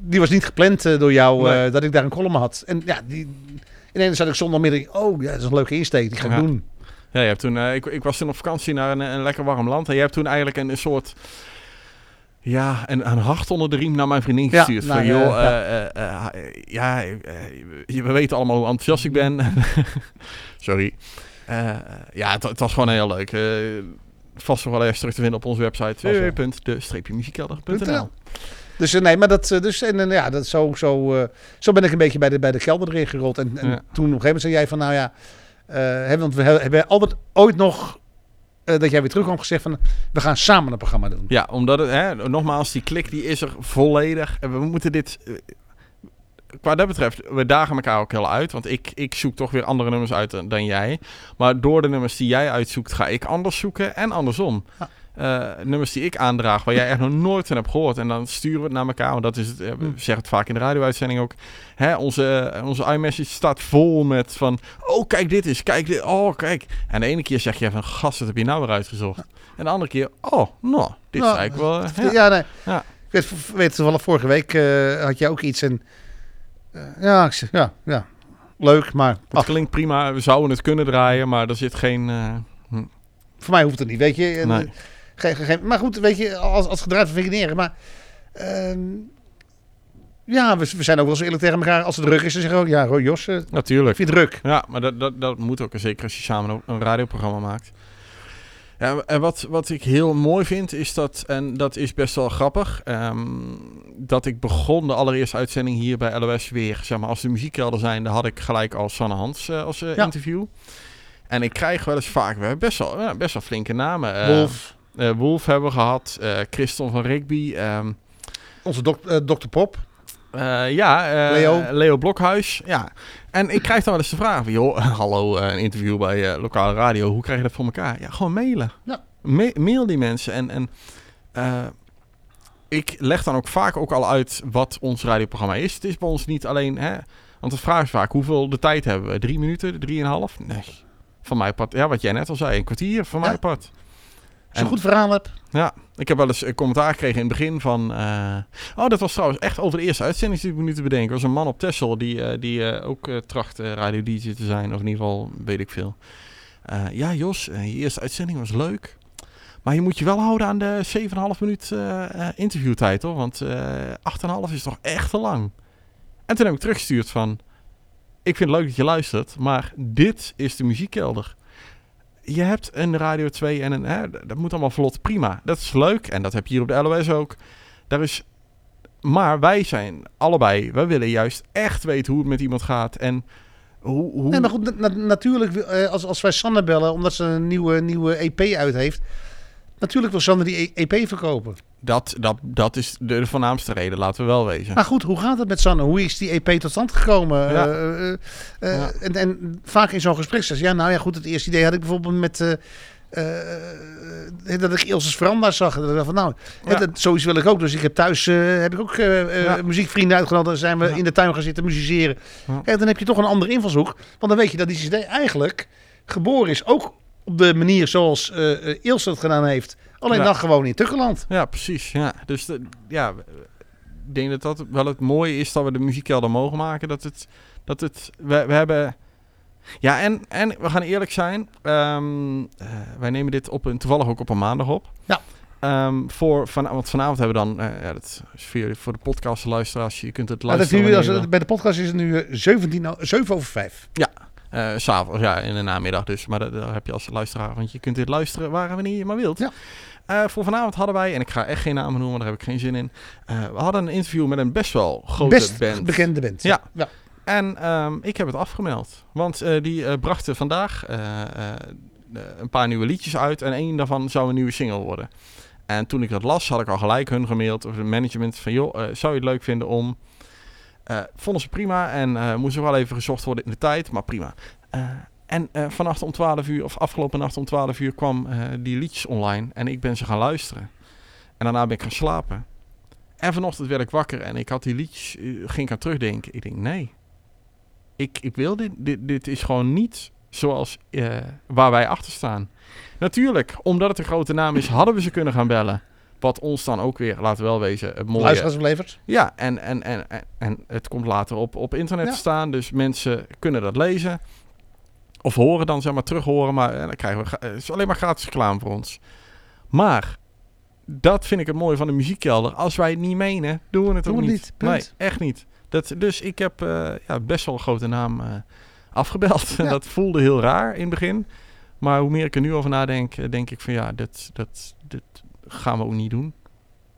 die was niet gepland door jou, Nee. dat ik daar een column had. En ja, die, ineens zat ik zondagmiddag, oh ja, dat is een leuke insteek, die ga ik Ja. doen. Ja, je hebt toen, eh, ik, ik was toen op vakantie naar een, een lekker warm land. En je hebt toen eigenlijk een, een soort... Ja, en een hart onder de riem naar mijn vriendin Ja, gestuurd. nou, van, joh, ja, eh, eh, ja, je- we weten allemaal hoe enthousiast ik ben. Sorry. Eh, ja, het, was gewoon heel leuk. Vast nog wel ergens terug te vinden op onze website www.de-muziekkelder.nl Dus nee, maar dat, dus, en, en, ja, dat zo, zo, zo ben ik een beetje bij de, bij de kelder erin gerold. En, en Ja. toen op een gegeven moment zei jij van, nou ja, hebben, want we he- hebben altijd ooit nog, eh, dat jij weer terugkwam gezegd van, we gaan samen een programma doen. Ja, omdat het, hè, nogmaals, die klik die is er volledig. En we moeten dit. eh, Qua dat betreft, we dagen elkaar ook heel uit. Want ik, ik zoek toch weer andere nummers uit dan, dan jij. Maar door de nummers die jij uitzoekt, ga ik anders zoeken en andersom. Ja. Eh, nummers die ik aandraag, waar jij echt nog nooit van hebt gehoord. En dan sturen we het naar elkaar. Want dat is het, eh, we Hm. zeggen het vaak in de radio-uitzending ook. Hè, onze, eh, onze iMessage staat vol met van... Oh, kijk dit is, kijk dit, oh, kijk. En de ene keer zeg je van, gast, wat heb je nou weer uitgezocht? En de andere keer, oh, nou, dit Nou, is eigenlijk wel... Ja, ja. nee. Ja. Ik weet, weet toevallig, vorige week had jij ook iets en, ja, ik ja, ja, leuk, maar Het klinkt prima, we zouden het kunnen draaien, maar er zit geen... eh, voor mij hoeft het niet, weet je. En, Nee. Geen, geen, maar goed, weet je, als, als gedraaid van Vigneren, maar ehm, ja, we, we zijn ook wel eens eerlijk tegen elkaar. Als het druk is, dan zeggen we ook, ja, Jos, eh, natuurlijk. vind het druk. Ja, maar dat, dat, dat moet ook, zeker als je samen een- radioprogramma maakt. Ja, en wat, wat ik heel mooi vind, is dat, en dat is best wel grappig, ehm, dat ik begon de allereerste uitzending hier bij LOS weer, zeg maar, als de muziekkelder zijn, daar had ik gelijk al Sanne Hans eh, als eh, Ja. interview. En ik krijg wel eens vaak, we hebben best wel, ja, best wel flinke namen. Eh, Wolf, Wolf hebben we gehad, eh Christon van Rigby, ehm, onze dok, eh, dokter Pop. Eh, ja, eh, Leo. Leo Blokhuis. Ja. En ik krijg dan wel eens de vraag van, joh, hallo, eh, een interview bij eh, lokale radio. Hoe krijg je dat voor elkaar? Ja, gewoon mailen. Ja. Ma- mail die mensen. En, en eh, ik leg dan ook vaak ook al uit wat ons radioprogramma is. Het is bij ons niet alleen, hè, want de vraag is vaak, hoeveel de tijd hebben we? Drie minuten, drieënhalf? Nee. Van mij part, ja, wat jij net al zei, een kwartier van Ja. mij part. Als goed verhaal hebt. Ja, ik heb wel eens een commentaar gekregen in het begin van... eh, oh, dat was trouwens echt over de eerste uitzending die ik nu te bedenken. Was een man op Texel die, eh, die eh, ook tracht radio DJ te zijn. Of in ieder geval, weet ik veel. Ja, Jos, je eerste uitzending was leuk. Maar je moet je wel houden aan de 7,5 minuut interviewtijd, hoor. Want eh 8,5 is toch echt te lang. En toen heb ik teruggestuurd van... Ik vind het leuk dat je luistert, maar dit is de muziekkelder je hebt een Radio 2 en een... Hè, dat moet allemaal vlot, prima. Dat is leuk en dat heb je hier op de LOS ook. Daar is... Maar wij zijn allebei... Wij willen juist echt weten hoe het met iemand gaat en hoe... hoe Nee, maar goed, na- na- natuurlijk, eh, als, als wij Sanne bellen, omdat ze een nieuwe, nieuwe EP uit heeft. Natuurlijk wil Sanne die E- EP verkopen. dat, dat, dat is de, voornaamste reden, laten we wel wezen. Maar goed, hoe gaat het met Sanne? Hoe is die EP tot stand gekomen? Ja. Eh, eh, eh, Ja. en, en vaak in zo'n gesprek zegt ze, ja, nou ja, goed, het eerste idee had ik bijvoorbeeld met... dat ik Ilse's veranda zag. En dat ik van, nou, Ja. dat, zoiets wil ik ook. Dus ik heb thuis heb ik ook muziekvrienden uitgenodigd. Dan zijn we in de tuin gaan zitten musiceren. En dan heb je toch een andere invalshoek. Want dan weet je dat die CD eigenlijk geboren is. Ook op de manier zoals eh, Ilse het gedaan heeft. Alleen Ja. dan gewoon in Tukkeland. Ja, precies. Ja. Dus de, ja, ik denk dat dat wel het mooie is dat we de muziekkelder mogen maken. Dat het, dat het, we, we hebben... Ja, en, en we gaan eerlijk zijn. eh, wij nemen dit op een, toevallig ook op een maandag op. Ja. Ehm, voor van, want vanavond hebben we dan, eh, ja, dat is voor, voor de podcast luisteraars, je kunt het Maar dat is luisteren. nu, als, bij de podcast is het nu eh, 17, o- 7 over 5. Eh, s'avonds, ja, in de namiddag dus. Maar dat heb je als luisteraar, want je kunt dit luisteren waar en wanneer je maar wilt. Ja. Eh, voor vanavond hadden wij, en ik ga echt geen namen noemen, daar heb ik geen zin in. eh, we hadden een interview met een best wel grote Best band. bekende band. Ja. ja. En ehm, ik heb het afgemeld. Want die brachten vandaag een paar nieuwe liedjes uit. En één daarvan zou een nieuwe single worden. En toen ik dat las, had ik al gelijk hun gemaild. Of het management van, joh, zou je het leuk vinden om... eh, vonden ze prima. En eh moest er wel even gezocht worden in de tijd. Maar prima. Eh, en vannacht om 12 uur, of afgelopen nacht om 12 uur, kwam die liedjes online. En ik ben ze gaan luisteren. En daarna ben ik gaan slapen. En vanochtend werd ik wakker en ik had die liedjes, ging ik aan terugdenken. Ik denk, nee, ik, ik wil dit, dit. Is gewoon niet zoals waar wij achter staan. Natuurlijk, omdat het een grote naam is, hadden we ze kunnen gaan bellen. Wat ons dan ook weer, laten we wel wezen, het mooie... Luisteraars oplevert. Ja, en, en, en, en, en het komt later op, op internet te staan. Dus mensen kunnen dat lezen. Of horen dan, zeg maar, terug horen. Maar eh, dan krijgen we... Het is alleen maar gratis reclame voor ons. Maar dat vind ik het mooie van de muziekkelder. Als wij het niet menen, doen we het ook niet. niet, nee, echt niet. Dat, dus ik heb eh, ja, best wel een grote naam eh, afgebeld. Ja. dat voelde heel raar in het begin. Maar hoe meer ik er nu over nadenk, denk ik van ja, dit, dat, dit gaan we ook niet doen.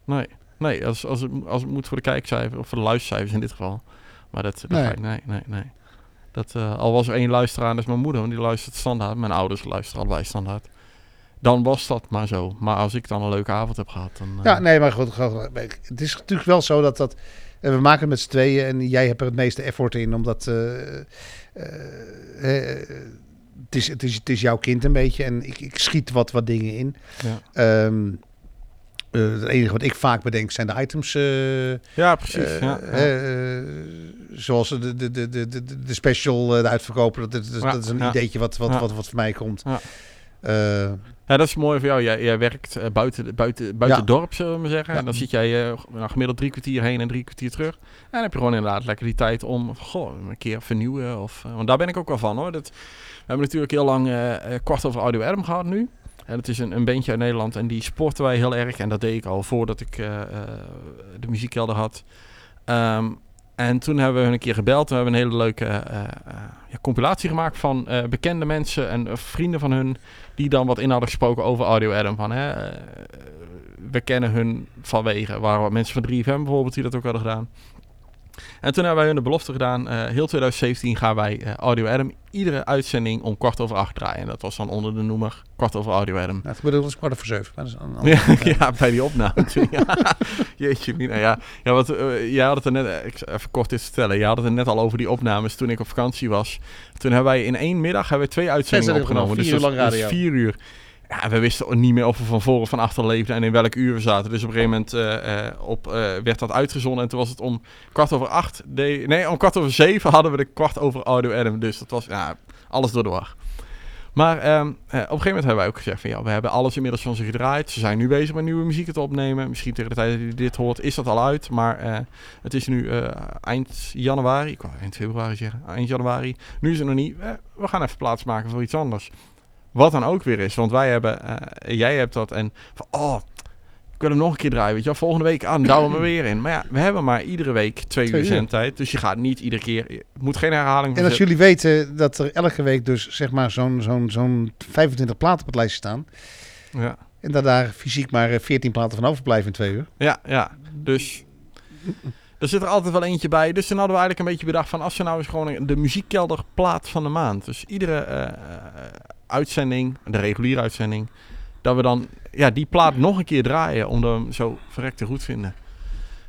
Nee, nee als, als, het, als het moet voor de kijkcijfers, of voor de luistercijfers in dit geval. Maar dat, dat Nee. ik, nee, nee, nee. Dat, eh, al was er één luisteraar, dat is mijn moeder, want die luistert standaard. Mijn ouders luisteren allebei standaard. Dan was dat maar zo. Maar als ik dan een leuke avond heb gehad, dan... eh, Ja, nee, maar goed. goed, Het is natuurlijk wel zo dat dat. eh, We maken het met z'n tweeën en jij hebt er het meeste effort in, omdat. eh, eh, eh, het, is, het, is, het is jouw kind een beetje en ik, ik schiet wat, wat dingen in. ja. Ehm, eh, het enige wat ik vaak bedenk zijn de items. eh, ja, precies. eh, ja, eh, zoals de, de, de, de, de, special, eh, de uitverkoper. Dat, dat, is een ideetje wat, wat, wat, wat voor mij komt. Ja. Eh, Ja, dat is mooi voor jou. Jij, jij werkt eh, buiten, buiten, buiten Ja. het dorp, zullen we maar zeggen. Ja. En dan zit jij eh, nou, gemiddeld drie kwartier heen en drie kwartier terug. En dan heb je gewoon inderdaad lekker die tijd om goh, een keer vernieuwen. Of, eh, want daar ben ik ook wel van hoor. Dat, we hebben natuurlijk heel lang eh, eh, kwart over Audio Adam gehad nu. En het is een, een bandje uit Nederland en die sporten wij heel erg. En dat deed ik al voordat ik eh, de muziekkelder had. Ehm, en toen hebben we hun een keer gebeld. We hebben een hele leuke eh, compilatie gemaakt van bekende mensen en vrienden van hun die dan wat in hadden gesproken over Audio Adam. Van, hè, we kennen hun vanwege. Er waren mensen van 3FM bijvoorbeeld die dat ook hadden gedaan. En toen hebben wij hun de belofte gedaan. eh, heel 2017 gaan wij eh, Audio Adam iedere uitzending om kwart over acht draaien. En dat was dan onder de noemer kwart over Audio Adam. nou, het kwart over zeven. Dat is een Ja, ja, bij die opname. ja. Jeetje, Mina. Ja, ja wat, eh, jij had het er net, ik even kort dit vertellen. Je had het er net al over die opnames toen ik op vakantie was. Toen hebben wij in één middag hebben we twee uitzendingen opgenomen. gedaan, vier dus uur dat- lang dat radio. vier uur. Ja, we wisten niet meer of we van voor of van achter leefden en in welk uur we zaten. Dus op een gegeven moment eh, eh, op, eh, werd dat uitgezonden. En toen was het om kwart over acht. nee, om kwart over zeven hadden we de kwart over Audio Adam. Dus dat was ja, alles door de war. Maar ehm, eh, op een gegeven moment hebben wij ook gezegd van ja, we hebben alles inmiddels van ze gedraaid. Ze zijn nu bezig met nieuwe muziek te opnemen. Misschien tegen de tijd dat je dit hoort is dat al uit. Maar het is nu eind januari. Ik wou eind februari zeggen. Eind januari. Nu is het nog niet. We gaan even plaats maken voor iets anders. Wat dan ook weer is. Want wij hebben, eh, jij hebt dat en van oh, ik wil hem nog een keer draaien. Weet je wel, volgende week aan, douwen we weer in. Maar ja, we hebben maar iedere week twee, Twee uur zendtijd. Dus je gaat niet iedere keer, het moet geen herhaling En als jullie weten dat er elke week dus zeg maar zo'n zo'n zo'n 25 platen op het lijstje staan. ja. En dat daar fysiek maar eh, 14 platen van overblijven in twee uur. Ja, ja. Dus er zit er altijd wel eentje bij. Dus toen hadden we eigenlijk een beetje bedacht van... als we nou eens gewoon de muziekkelderplaat van de maand. Dus iedere eh, eh, uitzending, de reguliere uitzending... dat we dan ja, die plaat nog een keer draaien... omdat we hem zo verrekte goed vinden.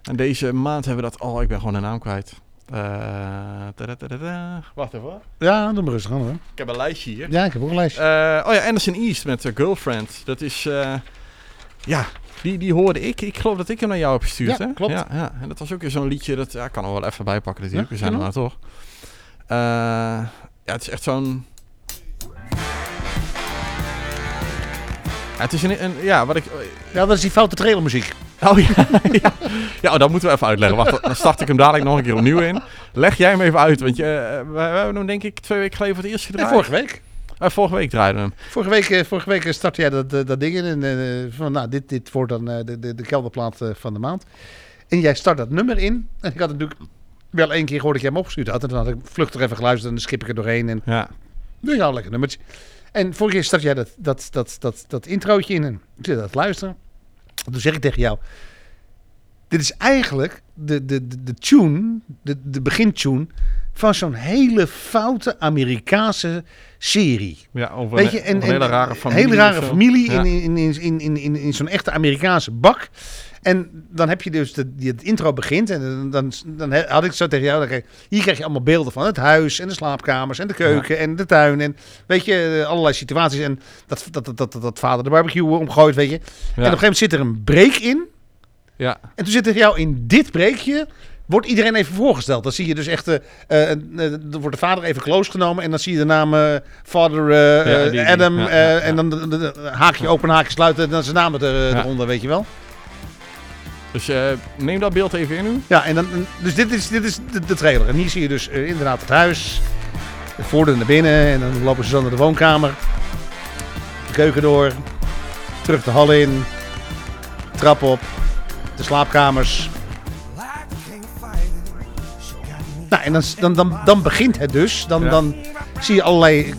En deze maand hebben we dat... Oh, ik ben gewoon de naam kwijt. Eh. Wacht even hoor. Ja, doe maar rustig aan hoor. Ik heb een lijstje hier. Ja, ik heb ook een lijstje. Eh, oh ja, Anderson East met eh, Girlfriend. Dat is, ja, die, die hoorde ik. Ik geloof dat ik hem naar jou heb gestuurd, Ja, hè? klopt. Ja, ja, en dat was ook weer zo'n liedje, dat ja, ik kan er wel even bij pakken natuurlijk. Ja, We zijn er maar toch. Ja, het is echt zo'n... Ja, het is een, een, ja, wat ik... Ja, dat is die foute trailermuziek. Oh ja, ja. ja oh, dat moeten we even uitleggen. Wacht, dan start ik hem dadelijk nog een keer opnieuw in. Leg jij hem even uit, want je, eh, we, we hebben hem denk ik twee weken geleden voor het eerst Nee, gedraaid. vorige week. Eh, vorige week draaiden we hem. Vorige week, eh, vorige week startte jij dat, eh, dat ding in. En eh, van, nou, dit, dit wordt dan eh, de, de, de kelderplaat eh, van de maand. En jij start dat nummer in. En ik had natuurlijk wel één keer gehoord dat jij hem opgestuurd had. En dan had ik vluchtig even geluisterd en dan skip ik er doorheen. En Ja, ja, lekker nummertje. En vorige keer start jij dat, dat, dat, dat, dat introotje in. En ik zit het luisteren. En toen zeg ik tegen jou... Dit is eigenlijk de, de, de, de tune, de, de begintune... van zo'n hele foute Amerikaanse serie. ja over Weet een, je, en, een hele rare familie. Hele rare familie in, in, in, in, in, in, in zo'n echte Amerikaanse bak. En dan heb je dus de, het intro begint. En dan, dan, had ik zo tegen jou. Dan hier krijg je allemaal beelden van het huis en de slaapkamers en de keuken en de tuin. En weet je, allerlei situaties. En dat, dat, dat, dat, dat vader de barbecue omgooit, weet je. En op een gegeven moment zit er een break in. Ja, En toen zit tegen jou in dit breekje. Wordt iedereen even voorgesteld. Dan zie je dus echt. er wordt de vader even close genomen. En dan zie je de naam Ja, die. Adam. Ja, ja, ja. En dan de, de- de- haakje open, haakje sluiten. En dan zijn naam er, eronder, weet je wel. Dus eh, neem dat beeld even in nu. Ja, en dan, dus dit is, dit is de, de trailer. En hier zie je dus eh, inderdaad het huis. De voordeur naar binnen. En dan lopen ze zo naar de woonkamer. De keuken door. Terug de hal in. trap op, de slaapkamers. Nou, en dan, dan, dan, dan begint het dus. Dan, Ja. dan zie je allerlei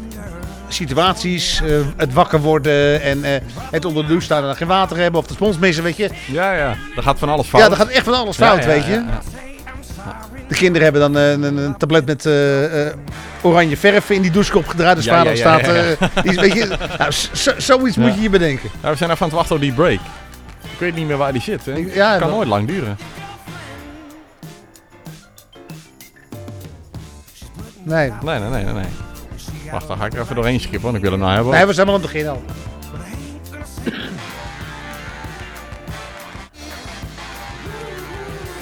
situaties, eh, het wakker worden en eh, het onder de douche staan en dan geen water hebben of de spons missen, weet je. Ja, ja. Er gaat van alles fout. Ja, dan gaat echt van alles fout, Ja, ja, weet je. ja. De kinderen hebben dan eh, een, een tablet met oranje verf in die douchekop gedraaid. Dus vader staat... die weet je, nou, zo- zoiets moet je je bedenken. Ja, we zijn even aan het wachten op die break. Ik weet niet meer waar die zit. Hè. Ik- Het kan nooit lang duren. Nee. Nee, nee, nee, nee. nee. Wacht, dan ga ik er even doorheen skippen, want ik wil hem nou hebben. Nee, we zijn maar aan het begin al.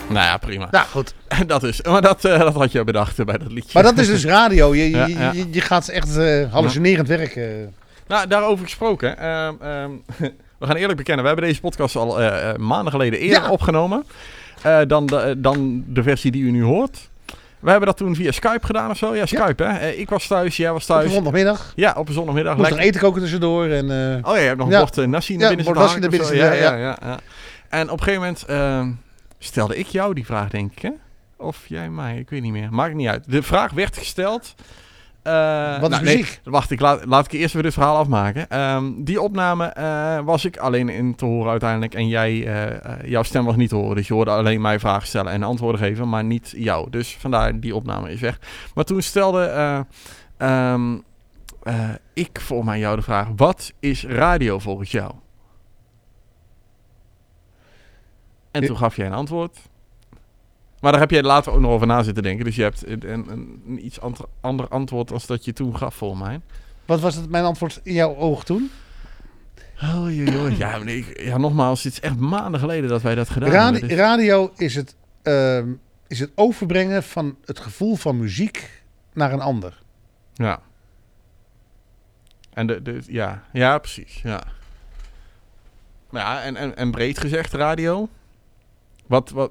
Nou ja, prima. Nou, goed. dat is, maar dat, eh, dat had je bedacht eh, bij dat liedje. Maar dat is dus radio. Je, je, Ja, ja. je, je gaat echt eh, hallucinerend werken. Nou, daarover gesproken. ehm, we gaan eerlijk bekennen, we hebben deze podcast al eh, eh, maanden geleden eerder opgenomen. eh, dan, de, dan de versie die u nu hoort. We hebben dat toen via Skype gedaan of zo. Ja, Skype hè. Eh, ik was thuis, jij was Op een thuis. zondagmiddag. Ja, op een zondagmiddag. Moest nog eten koken tussendoor. En, eh, Oh ja, je hebt nog een bord uh, nasi naar binnen zitten naar binnen ja, ja, ja. En op een gegeven moment ehm, stelde ik jou die vraag, denk ik, hè? Of jij mij, ik weet niet meer. Maakt niet uit. De vraag werd gesteld. Eh, Wat is nou, nee, muziek? wacht, ik laat, laat ik eerst even dit verhaal afmaken. Ehm, die opname eh, was ik alleen in te horen uiteindelijk. En jij, eh, jouw stem was niet te horen. Dus je hoorde alleen mij vragen stellen en antwoorden geven, maar niet jou. Dus vandaar, die opname is weg. Maar toen stelde eh, ehm, eh, ik voor mij jou de vraag: wat is radio volgens jou? En toen gaf jij een antwoord. Maar daar heb jij later ook nog over na zitten denken. Dus je hebt een, een, een iets ander, ander antwoord als dat je toen gaf, volgens mij. wat was het, mijn antwoord in jouw oog toen? Oh, Ja, nee, ik- ja, nogmaals, het is echt maanden geleden dat wij dat gedaan Radi- hebben. Dus- radio is het, ehm, is het overbrengen van het gevoel van muziek naar een ander. Ja. En de, de, ja, ja, precies, ja. Maar ja, en, en, en breed gezegd, radio. Wat, wat,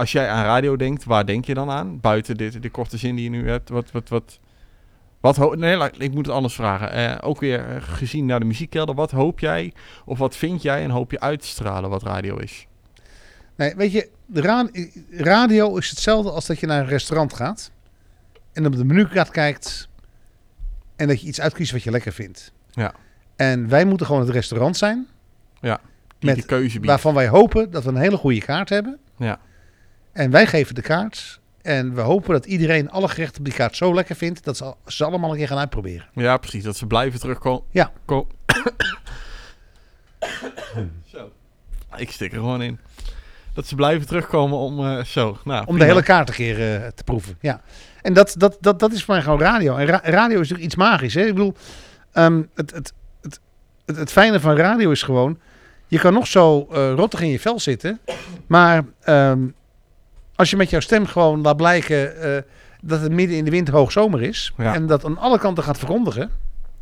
als jij aan radio denkt, waar denk je dan aan? Buiten dit, de korte zin die je nu hebt. Wat, wat, wat, wat nee, ik moet het anders vragen. Eh, ook weer eh, gezien naar de muziekkelder. Wat hoop jij, of wat vind jij en hoop je uit te stralen wat radio is? Nee, weet je, de ra- radio is hetzelfde als dat je naar een restaurant gaat. En op de menukaart kijkt. En dat je iets uitkiest wat je lekker vindt. Ja. En wij moeten gewoon het restaurant zijn. Die Met- de keuze biedt. Waarvan wij hopen dat we een hele goede kaart hebben. Ja. En wij geven de kaart. En we hopen dat iedereen alle gerechten op die kaart zo lekker vindt. Dat ze, ze allemaal een keer gaan uitproberen. Ja, precies. Dat ze blijven terugkomen. Ja. Zo. Ik stik er gewoon in. Dat ze blijven terugkomen om eh, zo. Nou, Om prima. de hele kaart een keer eh, te proeven. Ja. En dat, dat, dat, dat is voor mij gewoon radio. En ra- radio is natuurlijk iets magisch. Hè? Ik bedoel, ehm, het, het, het, het, het fijne van radio is gewoon... Je kan nog zo eh, rottig in je vel zitten. Maar ehm, als je met jouw stem gewoon laat blijken... eh, dat het midden in de winter hoogzomer is... Ja. en dat aan alle kanten gaat verkondigen... dan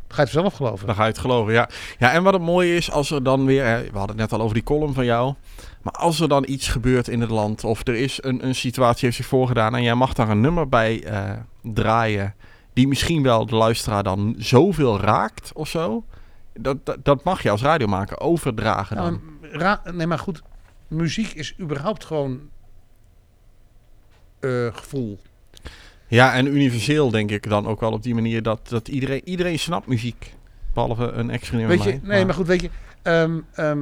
ga je het zelf geloven. Dan ga je het geloven, ja. Ja, en wat het mooie is, als er dan weer... we hadden het net al over die column van jou. Maar als er dan iets gebeurt in het land... of er is een, een situatie heeft zich voorgedaan... en jij mag daar een nummer bij eh, draaien... die misschien wel de luisteraar dan zoveel raakt of zo... Dat, dat, dat mag je als radiomaker overdragen dan. Nou, ra- nee, maar goed. Muziek is überhaupt gewoon... eh, gevoel. Ja, en universeel denk ik dan ook wel op die manier dat, dat iedereen, iedereen snapt muziek. Behalve een van Weet je, mij. nee, maar goed, weet je, ehm, ehm,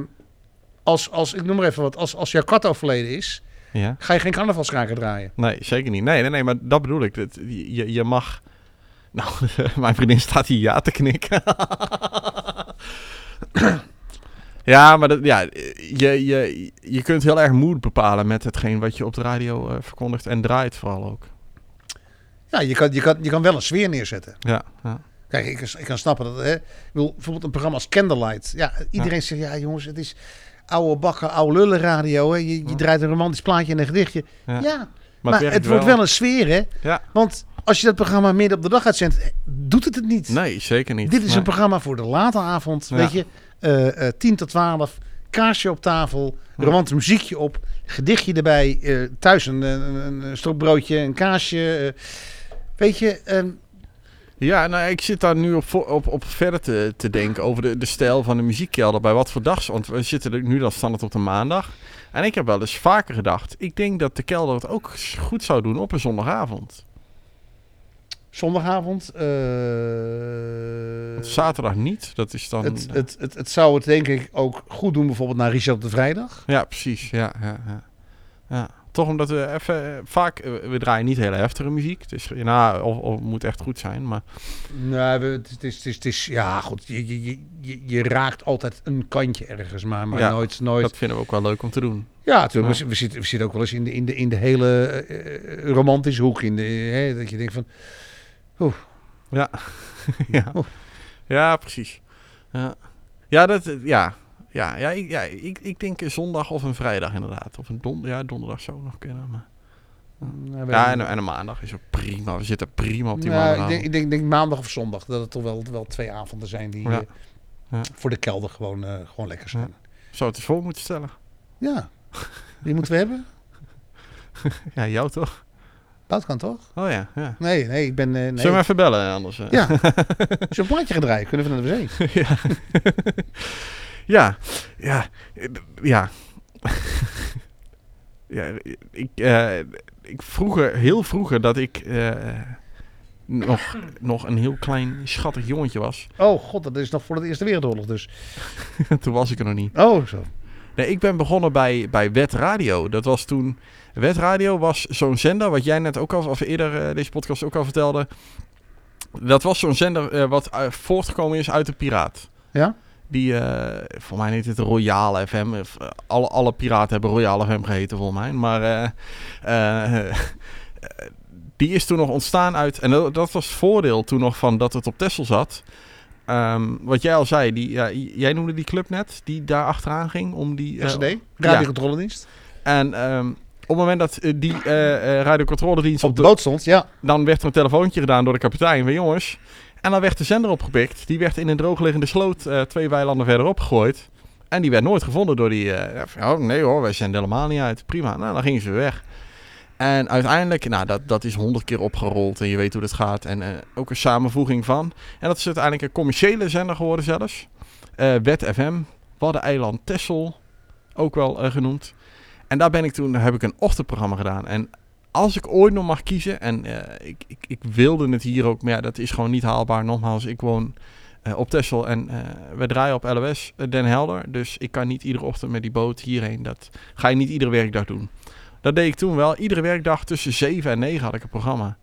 als, als, ik noem maar even wat, als, als jouw kat overleden is, Ja? ga je geen carnavalskraker draaien. Nee, zeker niet. Nee, nee, nee, maar dat bedoel ik. Dat, je, je mag... Nou, mijn vriendin staat hier ja te knikken. ja, maar dat, ja, je, je, je kunt heel erg moed bepalen met hetgeen wat je op de radio eh, verkondigt en draait vooral ook. Ja, je kan, je, kan, je kan wel een sfeer neerzetten. Ja, ja. Kijk, ik, ik kan snappen dat, hè, ik bedoel, bijvoorbeeld een programma als Candlelight. Ja, iedereen zegt, ja jongens, het is oude bakken, oude lullen radio. Hè. Je, je draait een romantisch plaatje en een gedichtje. Ja. Ja, Maar, maar, het, wordt wel een sfeer, hè. Ja. Want als je dat programma midden op de dag uitzendt, eh, doet het het niet. Nee, zeker niet. Dit is Nee. een programma voor de late avond, weet je. Eh eh 10 tot 12, kaarsje op tafel, romantisch muziekje op, gedichtje erbij, eh, thuis een, een, een stokbroodje, een kaasje. weet je, ehm, Ja, nou, ik zit daar nu op, op, op verder te, te denken over de, de stijl van de muziekkelder. Bij wat voor dag. Want we zitten nu dan standaard op de maandag. En ik heb wel eens vaker gedacht. Ik denk dat de kelder het ook goed zou doen op een zondagavond. Zondagavond. eh, zaterdag niet. Dat is dan. het, het, het, het zou het denk ik ook goed doen bijvoorbeeld naar Richard op de vrijdag. Ja, precies. Ja, ja, ja. ja. Toch omdat we even. eh, Vaak. eh, We draaien niet hele heftige muziek. Dus nou, of, of moet echt goed zijn. Maar Nee, we- het, is- het, is, het, is, ja goed, je, je, je- je, raakt altijd een kantje ergens, maar, maar Ja, nooit, nooit. dat vinden we ook wel leuk om te doen. ja, natuurlijk. Ja. We, we, zitten, we zitten ook wel eens in de, in de, in de hele romantische hoek. In de, hè, dat je denkt van, Ja. ja. Oeh. ja, precies. Ja, ja, dat, ja. Ja, ja, ik, ja ik, ik denk een zondag of een vrijdag inderdaad. Of een don, ja, donderdag zou nog kunnen. Maar... weet Ja, ik en, een maandag is ook prima. We zitten prima op die Nou, ik, maandag. denk, ik denk, denk maandag of zondag dat het toch wel, wel twee avonden zijn die Ja. eh, Ja. voor de kelder gewoon, eh, gewoon lekker zijn. Zou het eens voor moeten stellen? Ja, die moeten we hebben. Ja, jou toch? Dat kan toch? Oh ja, ja. Nee, nee, ik ben... eh, Zullen we nee. even bellen anders? eh? Ja, een plaatje gaat draaien, kunnen we naar de wc. ja. ja, ja, eh, ja. ja, ik, eh, ik vroeger, heel vroeger, dat ik nog, nog een heel klein schattig jongetje was. Oh god, dat is nog voor de Eerste Wereldoorlog dus. Toen was ik er nog niet. Oh, zo. Nee, ik ben begonnen bij, bij Wet Radio. Dat was toen... Wet Radio was zo'n zender, wat jij net ook al, of eerder eh, deze podcast ook al vertelde. Dat was zo'n zender eh, wat eh, voortgekomen is uit de Piraat. Ja? Die, voor mij heet het Royale FM. Of, alle, alle piraten hebben Royale FM geheten, volgens mij. Maar die is toen nog ontstaan uit... En dat, dat was het voordeel toen nog van dat het op Texel zat. Ehm, wat jij al zei, die, jij noemde die club net, die daar achteraan ging om die... eh, RCD, radiocontroledienst. en ehm, op het moment dat eh, die eh eh radiocontroledienst Op de boot stond, ja. dan werd er een telefoontje gedaan door de kapitein van jongens. En dan werd de zender opgepikt. Die werd in een droogliggende sloot twee weilanden verderop gegooid. En die werd nooit gevonden door die... oh, nee hoor, wij zenden helemaal niet uit. Prima. Nou, dan gingen ze weer weg. En uiteindelijk, nou, dat, dat is honderd keer opgerold. En je weet hoe dat gaat. En eh, ook een samenvoeging van. En dat is uiteindelijk een commerciële zender geworden zelfs. Eh Wet FM. Waddeneiland Tessel. Ook wel eh, genoemd. En daar ben ik toen, heb ik een ochtendprogramma gedaan. En als ik ooit nog mag kiezen, en ik, ik, ik wilde het hier ook, maar ja, dat is gewoon niet haalbaar. Nogmaals, ik woon op Texel en we draaien op LOS Den Helder. Dus ik kan niet iedere ochtend met die boot hierheen. Dat ga je niet iedere werkdag doen. Dat deed ik toen wel. Iedere werkdag tussen 7 en 9 had ik een programma.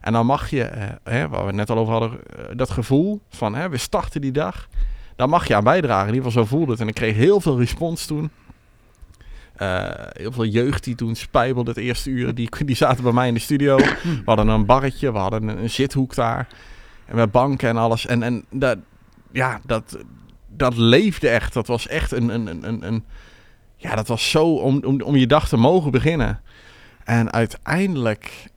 En dan mag je, eh, hè, waar we net al over hadden, eh, dat gevoel van hè, we starten die dag. Daar mag je aan bijdragen. In ieder geval zo voelde het. En ik kreeg heel veel respons toen. Eh, heel veel jeugd die toen spijbelde het eerste uur, die, die zaten bij mij in de studio. We hadden een barretje, we hadden een, zithoek daar. En met banken en alles. En, en dat, ja, dat, dat leefde echt. Dat was echt een, een, een, een ja, dat was zo om, om, om je dag te mogen beginnen. En uiteindelijk,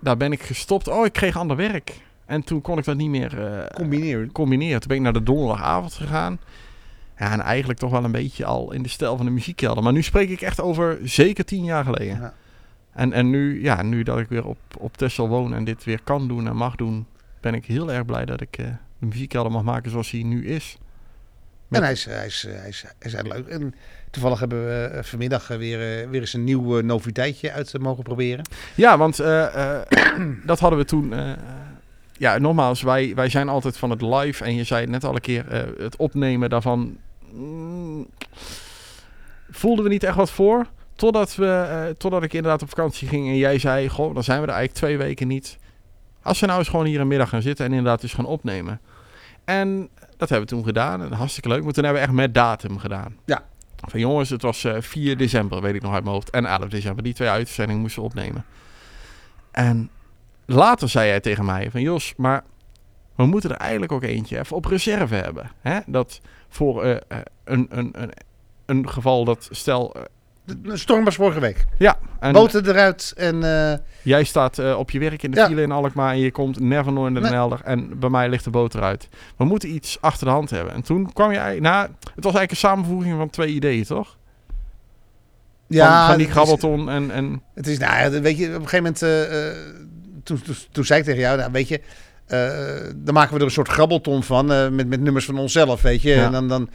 daar ben ik gestopt. Oh, ik kreeg ander werk. En toen kon ik dat niet meer eh, Combineren. combineren. Toen ben ik naar de donderdagavond gegaan. Ja, en eigenlijk toch wel een beetje al in de stijl van de muziekkelder. Maar nu spreek ik echt over zeker tien jaar geleden. Ja. En, en nu, ja, nu dat ik weer op, op Texel woon en dit weer kan doen en mag doen, ben ik heel erg blij dat ik eh, de muziekkelder mag maken zoals hij nu is. Met- En hij is, hij, is, hij, is, hij is leuk. En toevallig hebben we eh, vanmiddag eh, weer, eh, weer eens een nieuw eh, noviteitje uit eh, mogen proberen. Ja, want eh, eh, dat hadden we toen. eh, ja, nogmaals, wij, wij zijn altijd van het live. En je zei het net al een keer, eh, het opnemen daarvan. mm, voelden we niet echt wat voor. Totdat, we, eh, totdat ik inderdaad op vakantie ging en jij zei: Goh, dan zijn we er eigenlijk twee weken niet. Als we nou eens gewoon hier een middag gaan zitten en inderdaad eens gaan opnemen. En dat hebben we toen gedaan. En hartstikke leuk. Maar toen hebben we echt met datum gedaan. Ja. Van jongens, het was eh 4 december, weet ik nog uit mijn hoofd. En 11 december. Die twee uitzendingen moesten we opnemen. En later zei hij tegen mij van Jos, maar we moeten er eigenlijk ook eentje even op reserve hebben. Hè? Dat voor eh, eh, een, een, een, een geval dat stel... De, de storm was vorige week. ja, en Boten eruit en eh, jij staat eh, op je werk in de Ja. file in Alkmaar en je komt never nooit naar Den Nee. Helder en bij mij ligt de boot eruit. We moeten iets achter de hand hebben. En toen kwam je eigenlijk... Nou, het was eigenlijk een samenvoeging van twee ideeën, toch? ja, van, van die grabbelton en... en Het is, nou weet je, op een gegeven moment, eh, toen, toen, toen zei ik tegen jou, nou weet je, dan maken we er een soort grabbelton van met, met nummers van onszelf, weet je. Ja. En dan, dan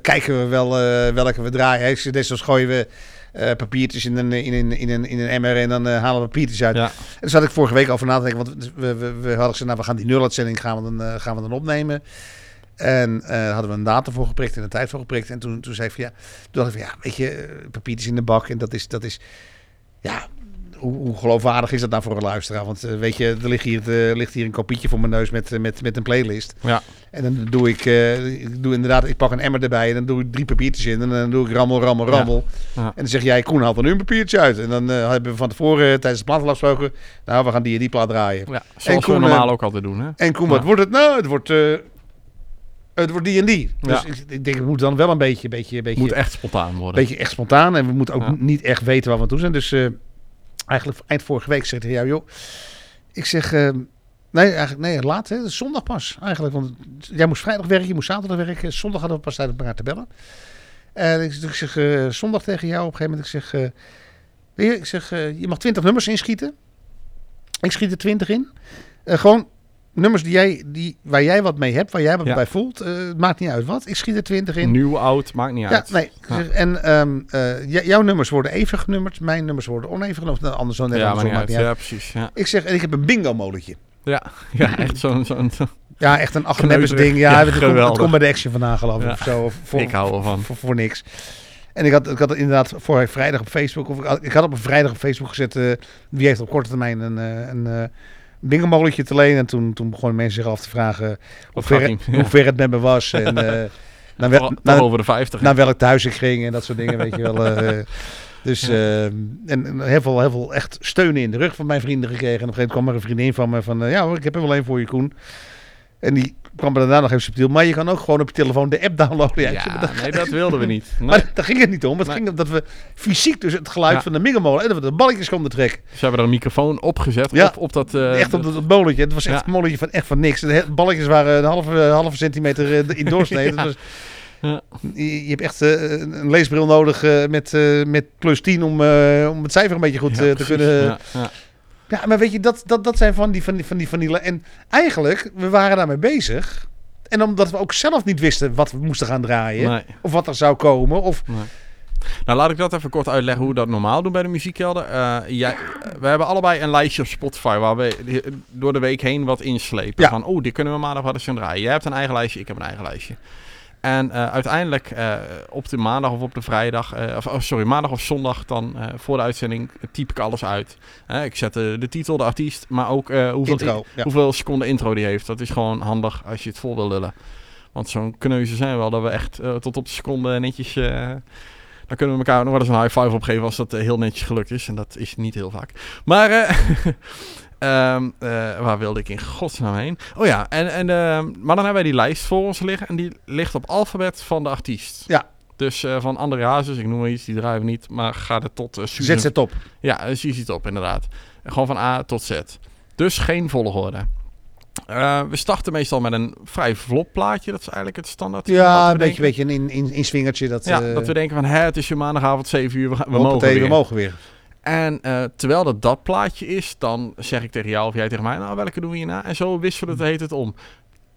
kijken we wel welke we draaien. Hè. Ik zeg, Desnoods gooien we eh, papiertjes in een, in, een, in, een, in een emmer en dan eh, halen we papiertjes uit. Ja. En daar zat ik vorige week over na te denken, want we, we, we hadden gezegd, nou, we gaan die nuluitzending gaan we dan, eh, gaan we dan opnemen. En eh, hadden we een datum voor geprikt en een tijd voor geprikt. En toen, toen zei ik van ja, toen dacht ik van ja, weet je, papiertjes in de bak. En dat is, dat is ja, hoe, hoe geloofwaardig is dat nou voor een luisteraar? Want eh, weet je, er ligt hier, eh, ligt hier een kopietje voor mijn neus met, eh, met, met een playlist. Ja. En dan doe ik, ik doe inderdaad, ik pak een emmer erbij en dan doe ik drie papiertjes in. En dan doe ik rammel, rammel, rammel. Ja. En dan zeg jij, Koen, haal dan nu een papiertje uit. En dan hebben we van tevoren tijdens de plaat afgesproken, nou, we gaan die en die plaat draaien. Ja, zoals Koen, we normaal ook altijd doen, hè? En Koen, wat wordt het nou? Het wordt, het wordt die en die. Dus Ja. ik, ik denk, het moet dan wel een beetje, beetje, beetje, Moet echt spontaan worden. beetje echt spontaan. En we moeten ook Ja. niet echt weten waar we aan toe zijn. Dus eigenlijk eind vorige week zeg ik tegen jou, joh. Ik zeg, eh, nee, eigenlijk nee, laat. Hè, zondag pas eigenlijk. Want jij moest vrijdag werken, je moest zaterdag werken. Zondag hadden we pas tijd om elkaar te bellen. En ik, zeg eh, zondag tegen jou op een gegeven moment. Ik zeg, je, ik zeg eh, je mag 20 nummers inschieten. Ik schiet er 20 in. Gewoon nummers die jij, die, waar jij wat mee hebt, waar jij wat Ja. bij voelt. Het maakt niet uit wat. Ik schiet er 20 in. Nieuw, oud, maakt niet Ja, uit. nee. Ja. En ehm, eh, jouw nummers worden even genummerd, mijn nummers worden oneven genummerd. Nou, andersom, net Ja, andersom, niet maakt uit. niet uit. Ja, precies. Ja, Ik zeg, en ik heb een bingo molentje. ja, ja echt zo'n... zo'n zo Ja, echt een achterneppers ding. Ja, het, komt, het geweldig. komt bij de action vandaan geloof. Of zo. Of voor, ik hou ervan. voor, voor niks. En ik had, ik had het inderdaad vorige vrijdag op Facebook, of ik had, ik had op een vrijdag op Facebook gezet, eh, wie heeft op korte termijn een, een bingo molentje te lenen. En toen, toen begonnen mensen zich af te vragen hoe ver, het- hoe ver het met me was. En naar, wel- naar, over de 50. naar welk thuis ik ging en dat soort dingen, weet je wel. eh. dus eh, en, en heel, veel, heel veel echt steunen in de rug van mijn vrienden gekregen. En op een gegeven moment kwam er een vriendin van me van, eh, ja hoor, ik heb er wel een voor je, Koen. En die kwam er daarna nog even subtiel. Maar je kan ook gewoon op je telefoon de app downloaden. Ja, dat- nee, dat wilden we niet. Nee. Maar daar ging het niet om. Het Nee. ging om dat we fysiek dus het geluid Ja. van de mingemolen... en dat we de balletjes konden trekken. Ze hebben er een microfoon opgezet Ja. op, op dat... eh, echt op dat, dat. Het was echt een molletje van echt van niks. De balletjes waren een halve, halve centimeter eh, in. Dat was, Ja. je, hebt echt eh, een leesbril nodig met, met plus 10 om, om het cijfer een beetje goed ja, te precies. kunnen... Ja, ja. Maar weet je, dat, dat, dat zijn van die, van, die, van, die, van die... En eigenlijk, we waren daarmee bezig. En omdat we ook zelf niet wisten wat we moesten gaan draaien. Nee. Of wat er zou komen. Of, Nou, laat ik dat even kort uitleggen hoe we dat normaal doen bij de muziekkelder. Eh, jij, we hebben allebei een lijstje op Spotify waar we door de week heen wat inslepen. Ja. Van, oh, die kunnen we maandag wat eens gaan draaien. Jij hebt een eigen lijstje, ik heb een eigen lijstje. En eh, uiteindelijk eh, op de maandag of op de vrijdag, eh, of oh, sorry, maandag of zondag dan voor de uitzending typ ik alles uit. Ik zet de, titel, de artiest, maar ook hoeveel, Intro, ja. hoeveel seconden intro die heeft. Dat is gewoon handig als je het vol wil lullen. Want zo'n kneuzen zijn we wel dat we echt tot op de seconde netjes... dan kunnen we elkaar nog wel eens een high five opgeven als dat heel netjes gelukt is. En dat is niet heel vaak. Maar eh, ehm, eh, waar wilde ik in godsnaam heen? Oh ja, en, en, ehm, maar dan hebben wij die lijst voor ons liggen. En die ligt op alfabet van de artiest. Ja. Dus eh, van André Hazes, ik noem maar iets, die draaien we niet. Maar ga er tot uh, Susan... zet top. Ja, uh, Top inderdaad. Gewoon van A tot Z. Dus geen volgorde. Uh, we starten meestal met een vrij vlot plaatje. Dat is eigenlijk het standaard. Ja, een beetje, beetje een in, in, swingertje. Dat, ja, dat we denken van, hè, het is je maandagavond 7 uur, we, we mogen weer. we mogen weer. En uh, terwijl dat dat plaatje is, dan zeg ik tegen jou of jij tegen mij, nou welke doen we hierna? En zo wisselen het, heet het om.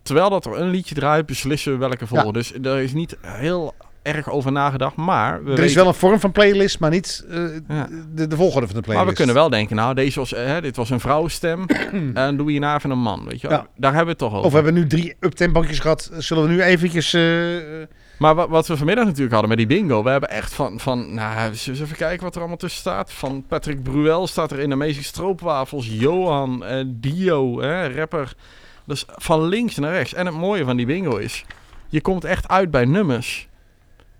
Terwijl dat er een liedje draait, beslissen we welke volgen. Ja. Dus er is niet heel erg over nagedacht, maar... We er weten... is wel een vorm van playlist, maar niet uh, ja. de, de volgorde van de playlist. Maar we kunnen wel denken, nou, deze was, uh, dit was een vrouwenstem en doe je hierna even een man, weet je wel. Ja. Daar hebben we het toch over. Of we hebben nu drie uptembankjes gehad, zullen we nu eventjes... Maar wat, wat, we vanmiddag natuurlijk hadden met die bingo, we hebben echt van, van nou, eens even kijken wat er allemaal tussen staat. Van Patrick Bruel staat er in Amazing Stroopwafels, Johan, uh, Dio, rapper. Dus van links naar rechts. En het mooie van die bingo is, je komt echt uit bij nummers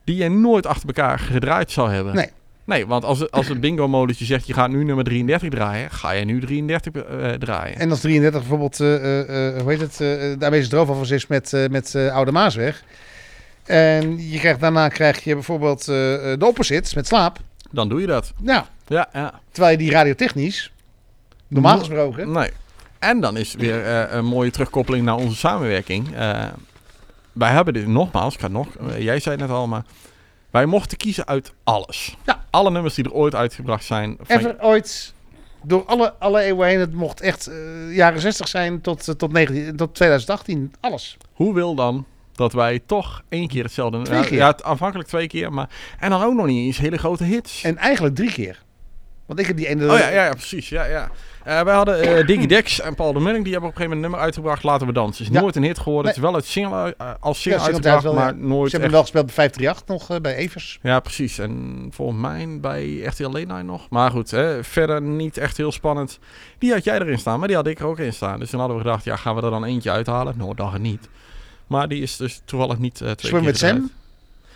die je nooit achter elkaar gedraaid zou hebben. Nee. Nee, want als, het, als het bingo-modusje zegt, je gaat nu nummer 33 draaien, ga je nu 33 uh, draaien. En als 33 bijvoorbeeld, uh, uh, hoe heet het, de Amazing Stroopwafels is met, met Oude Maasweg. En je krijgt, daarna krijg je bijvoorbeeld de opposite met slaap. Dan doe je dat. Ja. Ja, ja. Terwijl je die radiotechnisch, normaal gesproken... Nee. En dan is weer uh, een mooie terugkoppeling naar onze samenwerking. Uh, wij hebben dit nogmaals, ik ga nog, jij zei het net al, maar wij mochten kiezen uit alles. Ja. Alle nummers die er ooit uitgebracht zijn. Ever ooit door alle, alle eeuwen heen. Het mocht echt eh, jaren 60 zijn tot, eh, tot, 19, tot 2018. Alles. Hoe wil dan dat wij toch één keer hetzelfde... Twee ja, keer. Ja, het- aanvankelijk twee keer, maar... En dan ook nog niet eens hele grote hits. En eigenlijk drie keer. Want ik heb die ene... Oh ja, ja, ja precies. Ja, ja. Eh, wij hadden eh Diggy Dex en Paul de Munning. Die hebben op een gegeven moment een nummer uitgebracht. Laten we dansen. Is Ja. nooit een hit geworden. Nee. Het is wel het single, eh, als single Ja, single uitgebracht, wel, maar nooit Ze hebben echt wel gespeeld bij 538 nog, bij Evers. Ja, precies. En volgens mij bij RTL Late Night nog. Maar goed, hè, verder niet echt heel spannend. Die had jij erin staan, maar die had ik er ook in staan. Dus toen hadden we gedacht, ja, gaan we er dan eentje uithalen? Nou, het niet. Maar die is dus toevallig niet eh twee Swim keer with Sam? gedraaid.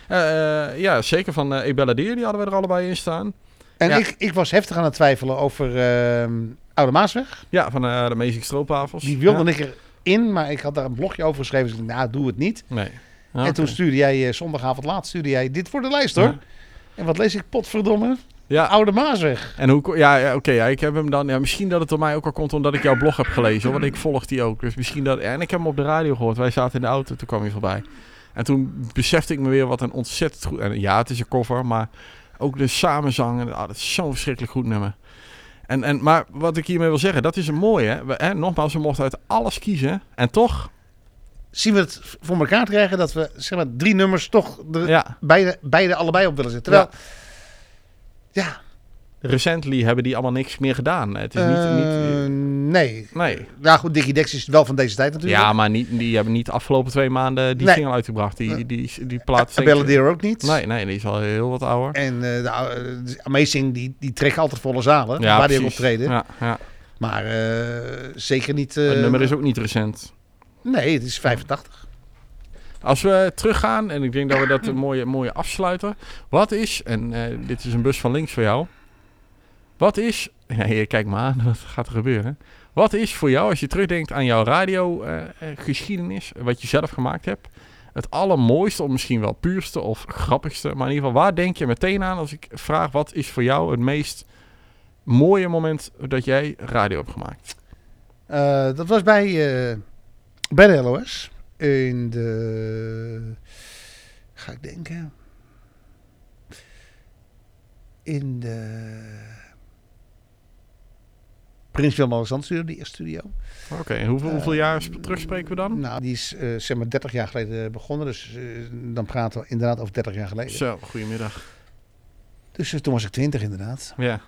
Eh, eh, ja, zeker van eh Ebella Deer, die hadden we er allebei in staan. En Ja. ik, ik was heftig aan het twijfelen over ehm, Oude Maasweg. Ja, van de Amazing Stroopwafels. Die wilde ja. ik erin, maar ik had daar een blogje over geschreven. Dus ik dacht, nou, doe het niet. Nee. Ah, En toen stuurde jij zondagavond laat, stuurde jij dit voor de lijst hoor. Ja. En wat lees ik? Potverdomme. Ja, Oude Maasweg. En hoe, ja, ja oké, ja, ik heb hem dan, ja, misschien dat het door mij ook al komt omdat ik jouw blog heb gelezen, want ik volg die ook. Dus misschien dat, en ik heb hem op de radio gehoord. Wij zaten in de auto, toen kwam hij voorbij. En toen besefte ik me weer wat een ontzettend goed, en ja, het is een cover, maar ook de samenzang, en, ah, dat is zo'n verschrikkelijk goed nummer. En, en, maar wat ik hiermee wil zeggen, dat is een mooie, hè. We, hè nogmaals, we mochten uit alles kiezen, en toch, Zien we het voor elkaar krijgen dat we zeg maar drie nummers toch er ja, beide, beide allebei op willen zetten. Terwijl, ja, recently hebben die allemaal niks meer gedaan. Het is niet, eh, niet nee. nee. Nou goed, Dickie Dex is wel van deze tijd natuurlijk. Ja, maar niet, die hebben niet de afgelopen twee maanden die Nee. single uitgebracht. Die, die, die, die plaat... Deer ook niet. Nee, nee, die is al heel wat ouder. En eh, de, de Amazing, die, die trekken altijd volle zalen. Ja, waar die ook optreden. Ja, ja. Maar zeker niet... het nummer is ook niet recent. Nee, het is 85. Als we teruggaan, en ik denk dat we dat een mooie, mooie afsluiten. Wat is, en eh, dit is een bus van links voor jou. Wat is, hier, kijk maar aan, wat gaat er gebeuren? Wat is voor jou, als je terugdenkt aan jouw radiogeschiedenis, wat je zelf gemaakt hebt, het allermooiste, of misschien wel puurste of grappigste, maar in ieder geval, waar denk je meteen aan als ik vraag, wat is voor jou het meest mooie moment dat jij radio hebt gemaakt? Eh, dat was bij, eh, bij de LOS. In de... Ga ik denken... In de... Prins Willem-Alexander studio, die eerste studio. Oké, en hoeveel, hoeveel jaar sp- terug spreken we dan? Nou, die is eh, zeg maar 30 jaar geleden begonnen. Dus eh, dan praten we inderdaad over 30 jaar geleden. Zo, goedemiddag. Dus eh, toen was ik 20 inderdaad. Ja,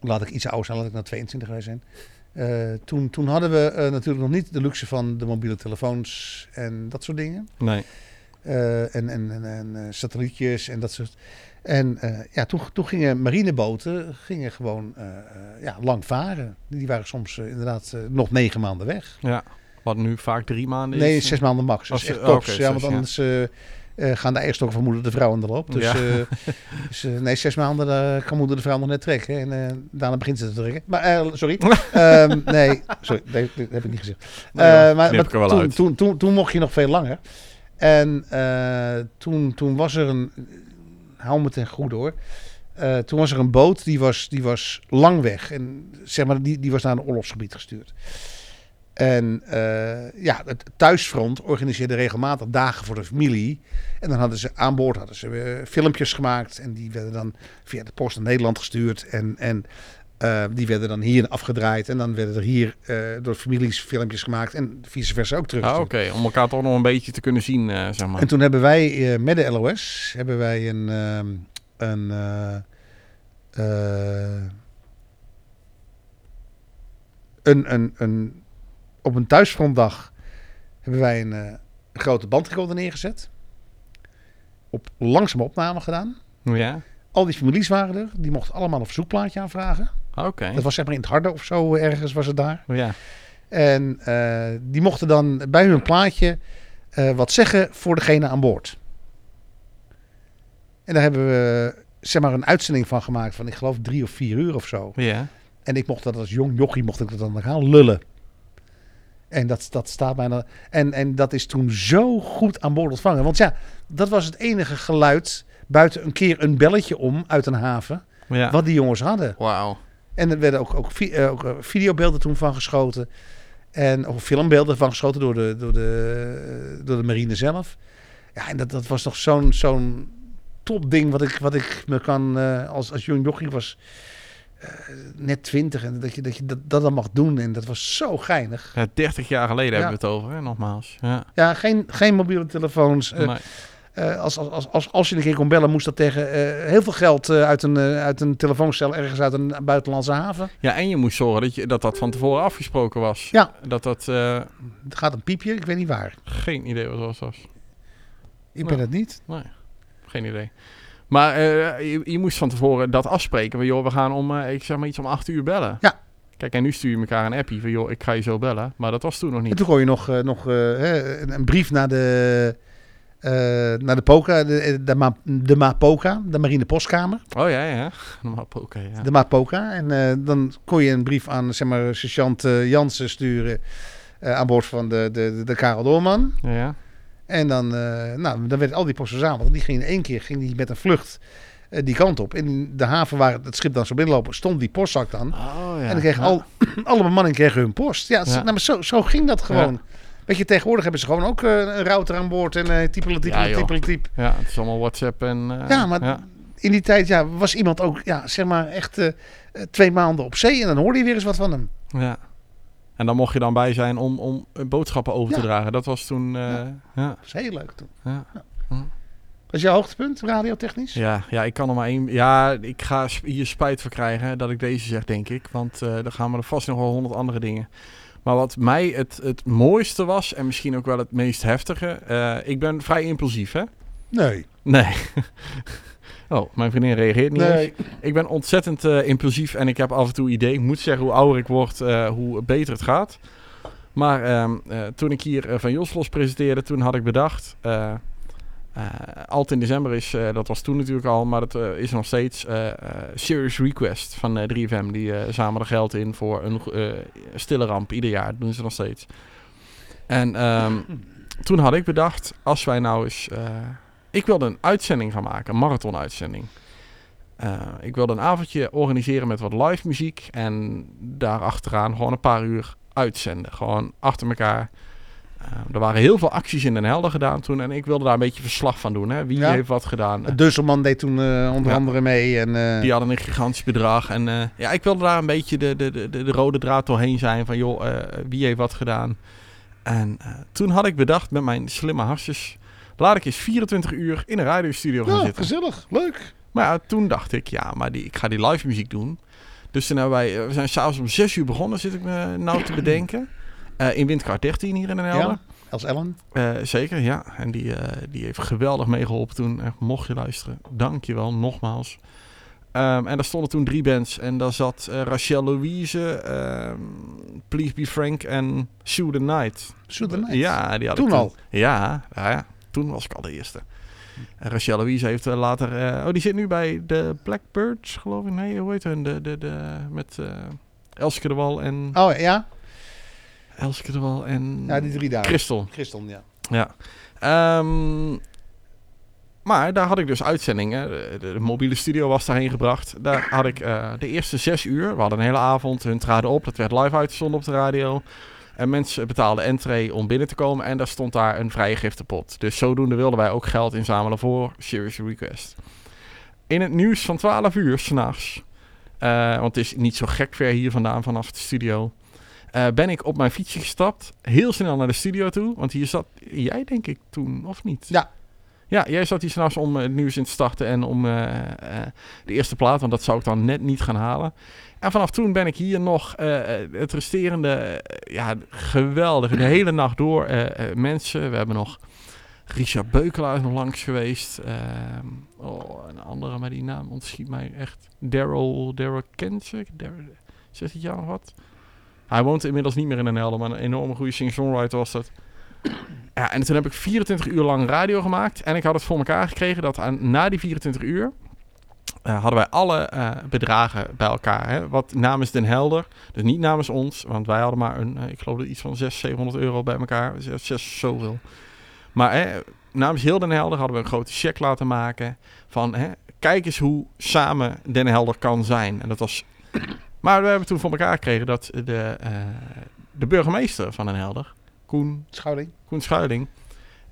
Laat ik iets ouder zijn, laat ik naar 22 geweest zijn. Eh, toen, toen hadden we eh, natuurlijk nog niet de luxe van de mobiele telefoons en dat soort dingen. nee. Eh, en en, en, en satellietjes en dat soort. En ja, toen, toen gingen marineboten gingen gewoon ja, lang varen. Die waren soms inderdaad nog negen maanden weg. Ja, wat nu vaak drie maanden Nee, is. zes maanden max. Dat is echt tops. ja, want anders eh, gaan de eierstokken van moeder de vrouw aan de loop. Dus, Ja. eh, dus eh, nee, zes maanden kan moeder de vrouw nog net trekken. En daarna begint ze te trekken. Maar, eh, sorry. Ehm, nee, sorry, dat, dat heb ik niet gezegd. Joh, maar toen, uit. toen, toen, toen mocht je nog veel langer. En toen, toen was er een... Hou me ten goede hoor. Toen was er een boot die was, die was lang weg. En zeg maar, die, die was naar een oorlogsgebied gestuurd. En eh, ja, het thuisfront organiseerde regelmatig dagen voor de familie. En dan hadden ze aan boord hadden ze, eh, filmpjes gemaakt. En die werden dan via de post naar Nederland gestuurd. En, en eh, die werden dan hier afgedraaid. En dan werden er hier door families filmpjes gemaakt. En vice versa ook terug. Ah, Oké, om elkaar toch nog een beetje te kunnen zien, zeg maar. En toen hebben wij met de LOS hebben wij een, ehm, een, een, een, een op een thuisfrontdag hebben wij een, eh, een grote bandrecorder neergezet. Op langzame opname gedaan. Ja, Al die families waren er. Die mochten allemaal een verzoekplaatje aanvragen. oké. Dat was zeg maar in het harde of zo ergens was het daar. Ja, En eh, die mochten dan bij hun plaatje eh, wat zeggen voor degene aan boord. En daar hebben we zeg maar een uitzending van gemaakt van ik geloof drie of vier uur of zo. ja. En ik mocht dat als jong jochie mocht ik dat dan gaan lullen. En dat, dat staat bijna. En, en dat is toen zo goed aan boord ontvangen. Want ja, dat was het enige geluid buiten een keer een belletje om uit een haven. ja. Wat die jongens hadden. Wauw. En er werden ook, ook, eh, ook eh, videobeelden toen van geschoten. En ook filmbeelden van geschoten door de, door de, door de marine zelf. Ja, en dat, dat was toch zo'n zo'n top ding wat ik, wat ik me kan... eh, als, als jong jochie was... eh, net twintig en dat je, dat, je dat, dat dan mag doen. En dat was zo geinig. Ja, 30 jaar geleden Ja. hebben we het over, hè, nogmaals. Ja. Ja, geen, geen mobiele telefoons. Eh, Nee. eh, als, als, als, als, als je een keer kon bellen, moest dat tegen eh, heel veel geld eh, uit, een, eh, uit een telefooncel ergens uit een buitenlandse haven. ja, en je moest zorgen dat, je, dat dat van tevoren afgesproken was. Ja. Dat dat eh, Er gaat een piepje, ik weet niet waar. geen idee was. was, was. Ik Nou. ben het niet. Geen idee. Maar eh, je, je moest van tevoren dat afspreken. Van, joh, we gaan om, eh, ik zeg maar iets om 8 uur bellen. Ja. Kijk, en nu stuur je elkaar een appie van, joh, ik ga je zo bellen. Maar dat was toen nog En niet. toen kon je nog, eh, nog een, een brief naar de, naar de POCA, de, de, Ma, de MAPOCA, de marine postkamer. Oh ja, ja. Normaal oké, ja. De MAPOCA. En dan kon je een brief aan zeg maar, sergeant Jansen sturen aan boord van de, de, de, de Karel Doorman. ja, ja. En dan, eh, nou, dan werd al die post verzameld. Die ging in één keer ging die met een vlucht eh, die kant op. In de haven waar het schip dan zou binnenlopen, stond die postzak dan. Oh ja. en dan kreeg Ja. al, alle bemanning kreeg hun post. Ja, Ja. Nou, maar zo, zo ging dat gewoon. Weet je, tegenwoordig hebben ze gewoon ook eh, een router aan boord en eh typelen, Ja, typelen, joh. typelen, typ. Ja, het is allemaal WhatsApp en... Ja, maar in die tijd ja, was iemand ook, ja, zeg maar, echt twee maanden op zee. En dan hoorde je weer eens wat van hem. Ja. En dan mocht je dan bij zijn om, om boodschappen over te Ja. dragen. Dat was toen... eh, ja. Dat was heel leuk toen. Ja. Dat is jouw hoogtepunt, radiotechnisch? Ja, ja, ik kan er maar één... Ja, ik ga hier spijt voor krijgen dat ik deze zeg, denk ik. Want eh dan gaan we er vast nog wel honderd andere dingen. Maar wat mij het, het mooiste was, en misschien ook wel het meest heftige... eh, ik ben vrij impulsief, hè? Nee. Nee. oh, mijn vriendin reageert niet eens. Nee. Ik ben ontzettend eh, impulsief en ik heb af en toe ideeën. Ik moet zeggen, hoe ouder ik word, eh, hoe beter het gaat. Maar ehm, eh, toen ik hier van Joslos presenteerde, toen had ik bedacht... eh eh, Alt in december is, dat was toen natuurlijk al, maar dat is nog steeds Serious Request van eh 3FM. Die eh zamelen geld in voor een stille ramp ieder jaar. Dat doen ze nog steeds. En ehm, toen had ik bedacht, als wij nou eens... ik wilde een uitzending gaan maken, een marathon-uitzending. Eh, ik wilde een avondje organiseren met wat live muziek. En daarachteraan gewoon een paar uur uitzenden. Gewoon achter elkaar. Eh, er waren heel veel acties in Den Helder gedaan toen. En ik wilde daar een beetje verslag van doen. Hè? Wie Ja. heeft wat gedaan? De Dusselman deed toen eh, onder Ja. andere mee. En, Die hadden een gigantisch bedrag. En ja, ik wilde daar een beetje de, de, de, de rode draad doorheen zijn. Van joh, wie heeft wat gedaan? En toen had ik bedacht met mijn slimme harsjes... Laat ik eens 24 uur in een radiostudio gaan ja, zitten. gezellig. Leuk. Maar ja, toen dacht ik, ja, maar die, ik ga die live muziek doen. Dus toen wij, eh, we zijn s'avonds om 6 uur begonnen, zit ik me nou te bedenken. Eh, in Windkaart 13 hier in Den Helder. Ja. Els Ellen. Eh, zeker, ja. En die, die heeft geweldig meegeholpen toen. Mocht je luisteren, dank je wel, nogmaals. Ehm, en daar stonden toen drie bands. En daar zat Rachel Louise, ehm, Please Be Frank en Sue the Night. Sue the Night. Ja, die had Toen ik al? Ja, ja, ja, toen was ik al de eerste. En Rachel Louise heeft eh, later... eh, oh, die zit nu bij de Blackbirds, geloof ik. Nee, hoe heet hun? De, de, de, met eh Elske de Wal en... Oh ja, Elske de Wal en... ja die drie dagen. Christel. Christel, ja. Ja. Ehm, maar daar had ik dus uitzendingen. De, de- de mobiele studio was daarheen gebracht. Daar had ik de eerste zes uur. We hadden een hele avond. Hun traden op. Dat werd live uitgezonden op de radio. En mensen betaalden entree om binnen te komen. En daar stond daar een vrije giftenpot. Dus zodoende wilden wij ook geld inzamelen voor Serious Request. In het nieuws van 12 uur s'nachts. eh want het is niet zo gek ver hier vandaan vanaf de studio. eh, ben ik op mijn fietsje gestapt. Heel snel naar de studio toe. Want hier zat jij, denk ik, toen, of niet? Ja. Ja, jij zat hier s'nachts om eh, het nieuws in te starten en om eh, eh, de eerste plaat, want dat zou ik dan net niet gaan halen. En vanaf toen ben ik hier nog het resterende, ja, geweldig, de hele nacht door mensen. We hebben nog Richard Beukelaar nog langs geweest. Ehm, oh, een andere, maar die naam ontschiet mij echt. Daryl, Daryl Kensik? Zegt het jou wat? Hij woont inmiddels niet meer in Den Helder, maar een enorme goede singer-songwriter was dat. Ja, en toen heb ik 24 uur lang radio gemaakt. En ik had het voor elkaar gekregen dat aan, na die 24 uur... eh, hadden wij alle eh, bedragen bij elkaar. Hè? Wat namens Den Helder, dus niet namens ons. Want wij hadden maar een, eh, ik geloof iets van 600, 700 euro bij elkaar. 6, 6 zoveel. Maar hè, namens heel Den Helder hadden we een grote check laten maken. Van hè, kijk eens hoe samen Den Helder kan zijn. En dat was... Maar we hebben toen voor elkaar gekregen dat de, de burgemeester van Den Helder, Koen Schouwing. Koen Schuiling.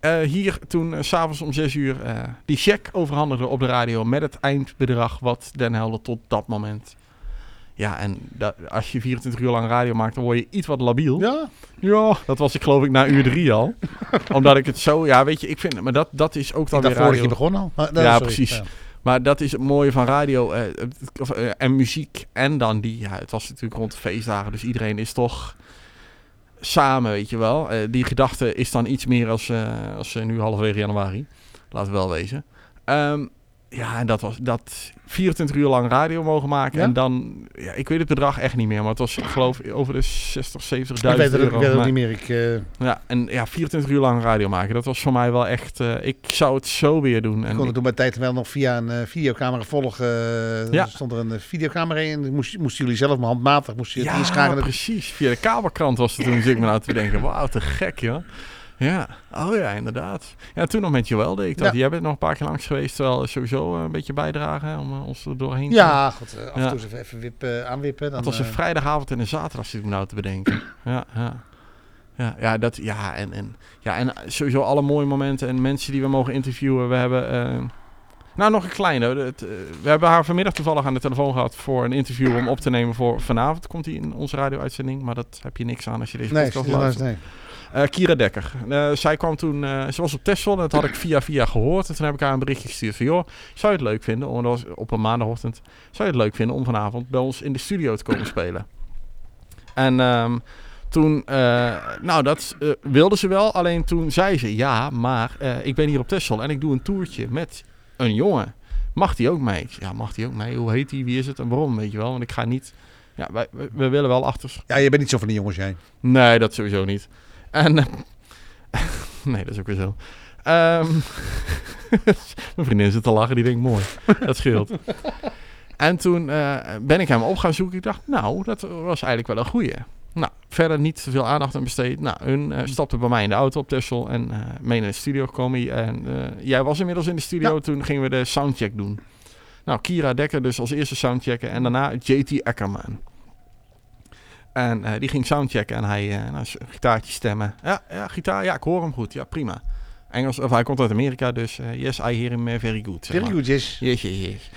eh, hier toen s s'avonds om 6 uur eh, die cheque overhandigde op de radio met het eindbedrag wat Den Helder tot dat moment Ja, en dat, als je 24 uur lang radio maakt, dan word je iets wat labiel. Ja, Ja, dat was ik geloof ik na uur drie al. Omdat ik het zo, ja, weet je, ik vind, maar dat, dat is ook dan ik weer radio. je begon al. Maar, nee, Ja, sorry. precies. Ja. Maar dat is het mooie van radio eh, eh, en muziek. En dan die, ja, het was natuurlijk rond de feestdagen, dus iedereen is toch samen, weet je wel. Eh, die gedachte is dan iets meer als, eh, als eh, nu halverwege januari. Laten we wel wezen. Ehm, ja, en dat was dat 24 uur lang radio mogen maken. Ja? En dan, ja, ik weet het bedrag echt niet meer, maar het was, ik geloof, over de 60, 70.000 Ik weet het, ook- euro. ik weet het niet meer. Ik, eh, ja, en ja, 24 uur lang radio maken, dat was voor mij wel echt... eh, ik zou het zo weer doen. ik En kon het toen bij tijd wel nog via een eh, videocamera volgen. Ja. Er stond er een videocamera in. Moest- Moesten jullie zelf maar handmatig moesten je het ja, inschakelen. precies. Via de kabelkrant was het toen, zit ik me nou te bedenken. Wauw, te gek, joh. Ja, oh ja, inderdaad. Ja, toen nog met Joël deed ik dat. Ja. Jij bent nog een paar keer langs geweest, terwijl sowieso eh, een beetje bijdragen hè, om eh, ons er doorheen te... Ja, goed. eh, af en Ja. toe eens even, even wippen, aanwippen. Dan, Dat was een vrijdagavond en een zaterdag, zit ik me nou te bedenken. Ja, ja. Ja, ja, dat, ja, en, en, ja, en sowieso alle mooie momenten en mensen die we mogen interviewen. We hebben, eh, nou nog een kleine. Het, we hebben haar vanmiddag toevallig aan de telefoon gehad voor een interview om op te nemen voor vanavond. Komt hij in onze radio-uitzending, maar dat heb je niks aan als je deze Nee, podcast nee, luistert. nee. Eh, Kira Dekker. Eh, zij kwam toen, eh, ze was op Texel en dat had ik via via gehoord. En toen heb ik haar een berichtje gestuurd van, joh, zou je het leuk vinden, om, dat was op een maandagochtend, zou je het leuk vinden om vanavond bij ons in de studio te komen spelen? En ehm, toen, nou dat wilde ze wel, alleen toen zei ze, ja, maar ik ben hier op Texel en ik doe een toertje met een jongen. Mag die ook mee? Ja, mag die ook mee? Hoe heet die? Wie is het en waarom? Weet je wel, want ik ga niet... Ja, wij, we, we willen wel achter, Ja, je bent niet zo van die jongens, jij. Nee, dat sowieso niet. En. eh, nee, dat is ook weer zo. Ehm, mijn vriendin zit te lachen, die denkt mooi. Dat scheelt. En toen eh, ben ik hem op gaan zoeken. Ik dacht, nou, dat was eigenlijk wel een goeie. Nou, verder niet te veel aandacht aan besteed. Nou, hun eh, stapte bij mij in de auto op Texel en eh mee naar de studio gekomen. En jij was inmiddels in de studio. Ja. Toen gingen we de soundcheck doen. Nou, Kira Dekker dus als eerste soundchecken. En daarna JT Eckerman. En eh, die ging soundchecken en hij, eh nou, gitaartje stemmen. Ja, ja, gitaar, ja, ik hoor hem goed. Ja, prima. Engels, of hij komt uit Amerika, dus eh, yes, I hear him very good. Very maar. good, yes. Yes, yes, yes.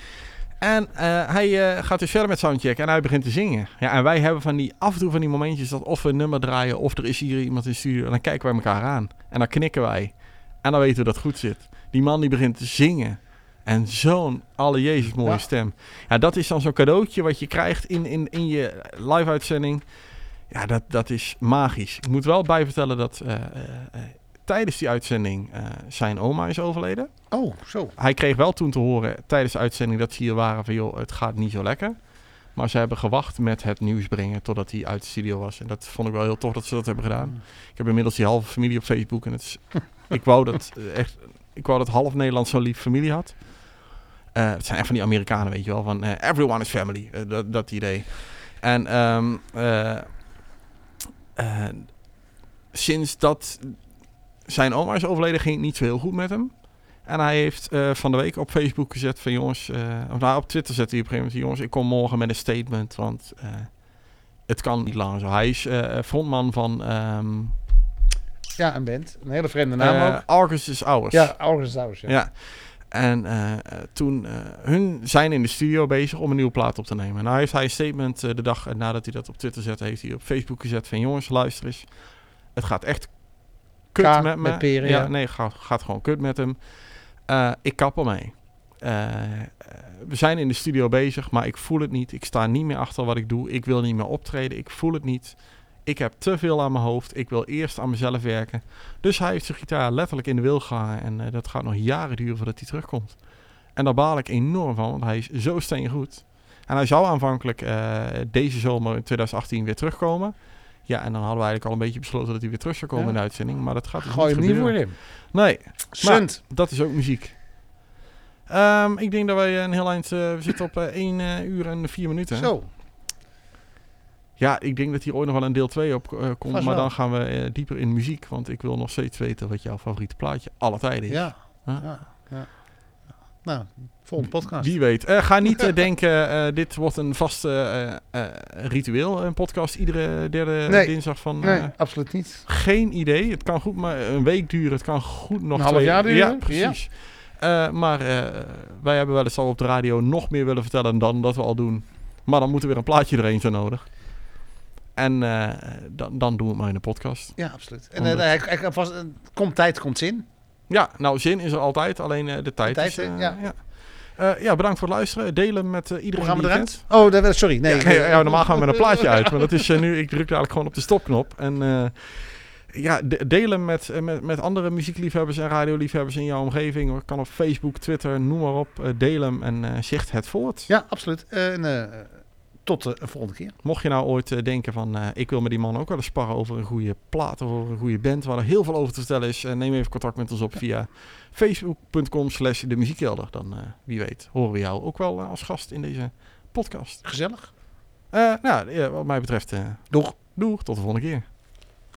En hij gaat dus verder met soundchecken en hij begint te zingen. Ja, en wij hebben van die, af en toe van die momentjes dat of we een nummer draaien of er is hier iemand in de studio. En dan kijken wij elkaar aan. En dan knikken wij. En dan weten we dat het goed zit. Die man die begint te zingen. En zo'n alle Jezus mooie Ja. stem. Ja, dat is dan zo'n cadeautje wat je krijgt in, in, in je live uitzending. Ja, dat, dat is magisch. Ik moet wel bijvertellen dat eh, eh, eh, tijdens die uitzending zijn oma is overleden. Oh, zo. Hij kreeg wel toen te horen tijdens de uitzending dat ze hier waren van joh, het gaat niet zo lekker. Maar ze hebben gewacht met het nieuws brengen totdat hij uit de studio was. En dat vond ik wel heel tof dat ze dat hebben gedaan. Ik heb inmiddels die halve familie op Facebook. En het is, ik wou dat echt, ik wou dat half Nederland zo'n lief familie had. Eh, het zijn echt van die Amerikanen, weet je wel, van eh, everyone is family, eh, dat, dat idee. En ehm, eh, eh, sinds dat zijn oma is overleden, ging het niet zo heel goed met hem. En hij heeft van de week op Facebook gezet van jongens, of nou op Twitter zette hij op een gegeven moment, jongens, ik kom morgen met een statement, want het kan niet langer zo. Hij is frontman van ehm Ja, een band. Een hele vreemde naam ook. August is Ours. Ja, August. Ja. Ja. En eh, eh, toen, eh, hun zijn in de studio bezig om een nieuwe plaat op te nemen. Nou heeft hij een statement de dag nadat hij dat op Twitter zette, heeft hij op Facebook gezet van jongens, luister eens. Het gaat echt kut met me. met peren, ja, ja. nee, gaat, gaat gewoon kut met hem. Ik kap ermee. We zijn in de studio bezig, maar ik voel het niet. Ik sta niet meer achter wat ik doe. Ik wil niet meer optreden. Ik voel het niet. Ik heb te veel aan mijn hoofd. Ik wil eerst aan mezelf werken. Dus hij heeft zijn gitaar letterlijk in de wil gehangen. En eh, dat gaat nog jaren duren voordat hij terugkomt. En daar baal ik enorm van, want hij is zo steengoed. En hij zou aanvankelijk eh, deze zomer in 2018 weer terugkomen. Ja, en dan hadden we eigenlijk al een beetje besloten dat hij weer terug zou komen Ja. in de uitzending. Maar dat gaat dus Gooi hem niet voor hem. Nee, Sunt. dat is ook muziek. Ehm, ik denk dat wij een heel eind... eh, we zitten op eh 1 uur en 4 minuten. Zo. Ja, ik denk dat hier ooit nog wel een deel 2 op eh, komt. Vast Maar wel. dan gaan we eh, dieper in muziek. Want ik wil nog steeds weten wat jouw favoriete plaatje alle tijden is. Ja. Huh? ja. ja. Nou, volgende podcast. Wie weet. Eh, ga niet denken, dit wordt een vast ritueel. Een podcast iedere derde Nee. dinsdag van... Nee, absoluut niet. geen idee. Het kan goed maar een week duren. Het kan goed nog Een half jaar duren? Ja, precies. Maar wij hebben wel eens al op de radio nog meer willen vertellen dan dat we al doen. Maar dan moet er weer een plaatje erheen zo nodig. En eh, dan, dan doen we het maar in de podcast. Ja, absoluut. En Omdat- eh, hij, hij, vast, eh, komt tijd, komt zin. Ja, nou, zin is er altijd, alleen eh, de tijd, tijd, is... eh, eh, ja. ja. Eh, ja, bedankt voor het luisteren. Delen met eh, Hoe iedereen gaan we eruit? Oh, daar- sorry. Nee, ja, normaal gaan we met een plaatje uit. Maar dat is eh, nu, ik druk eigenlijk gewoon op de stopknop. En eh, ja, de- delen met, eh, met, met andere muziekliefhebbers en radioliefhebbers in jouw omgeving. Kan op Facebook, Twitter, noem maar op. Eh, hem en eh zicht het voort. Ja, absoluut. En eh, tot een volgende keer. Mocht je nou ooit eh, denken van, eh, ik wil met die man ook wel eens sparren over een goede plaat of over een goede band, waar er heel veel over te vertellen is, eh, neem even contact met ons op via facebook.com slash de muziekkelder. Dan, wie weet, horen we jou ook wel als gast in deze podcast. Gezellig. Nou, wat mij betreft, Doeg. doeg, tot de volgende keer.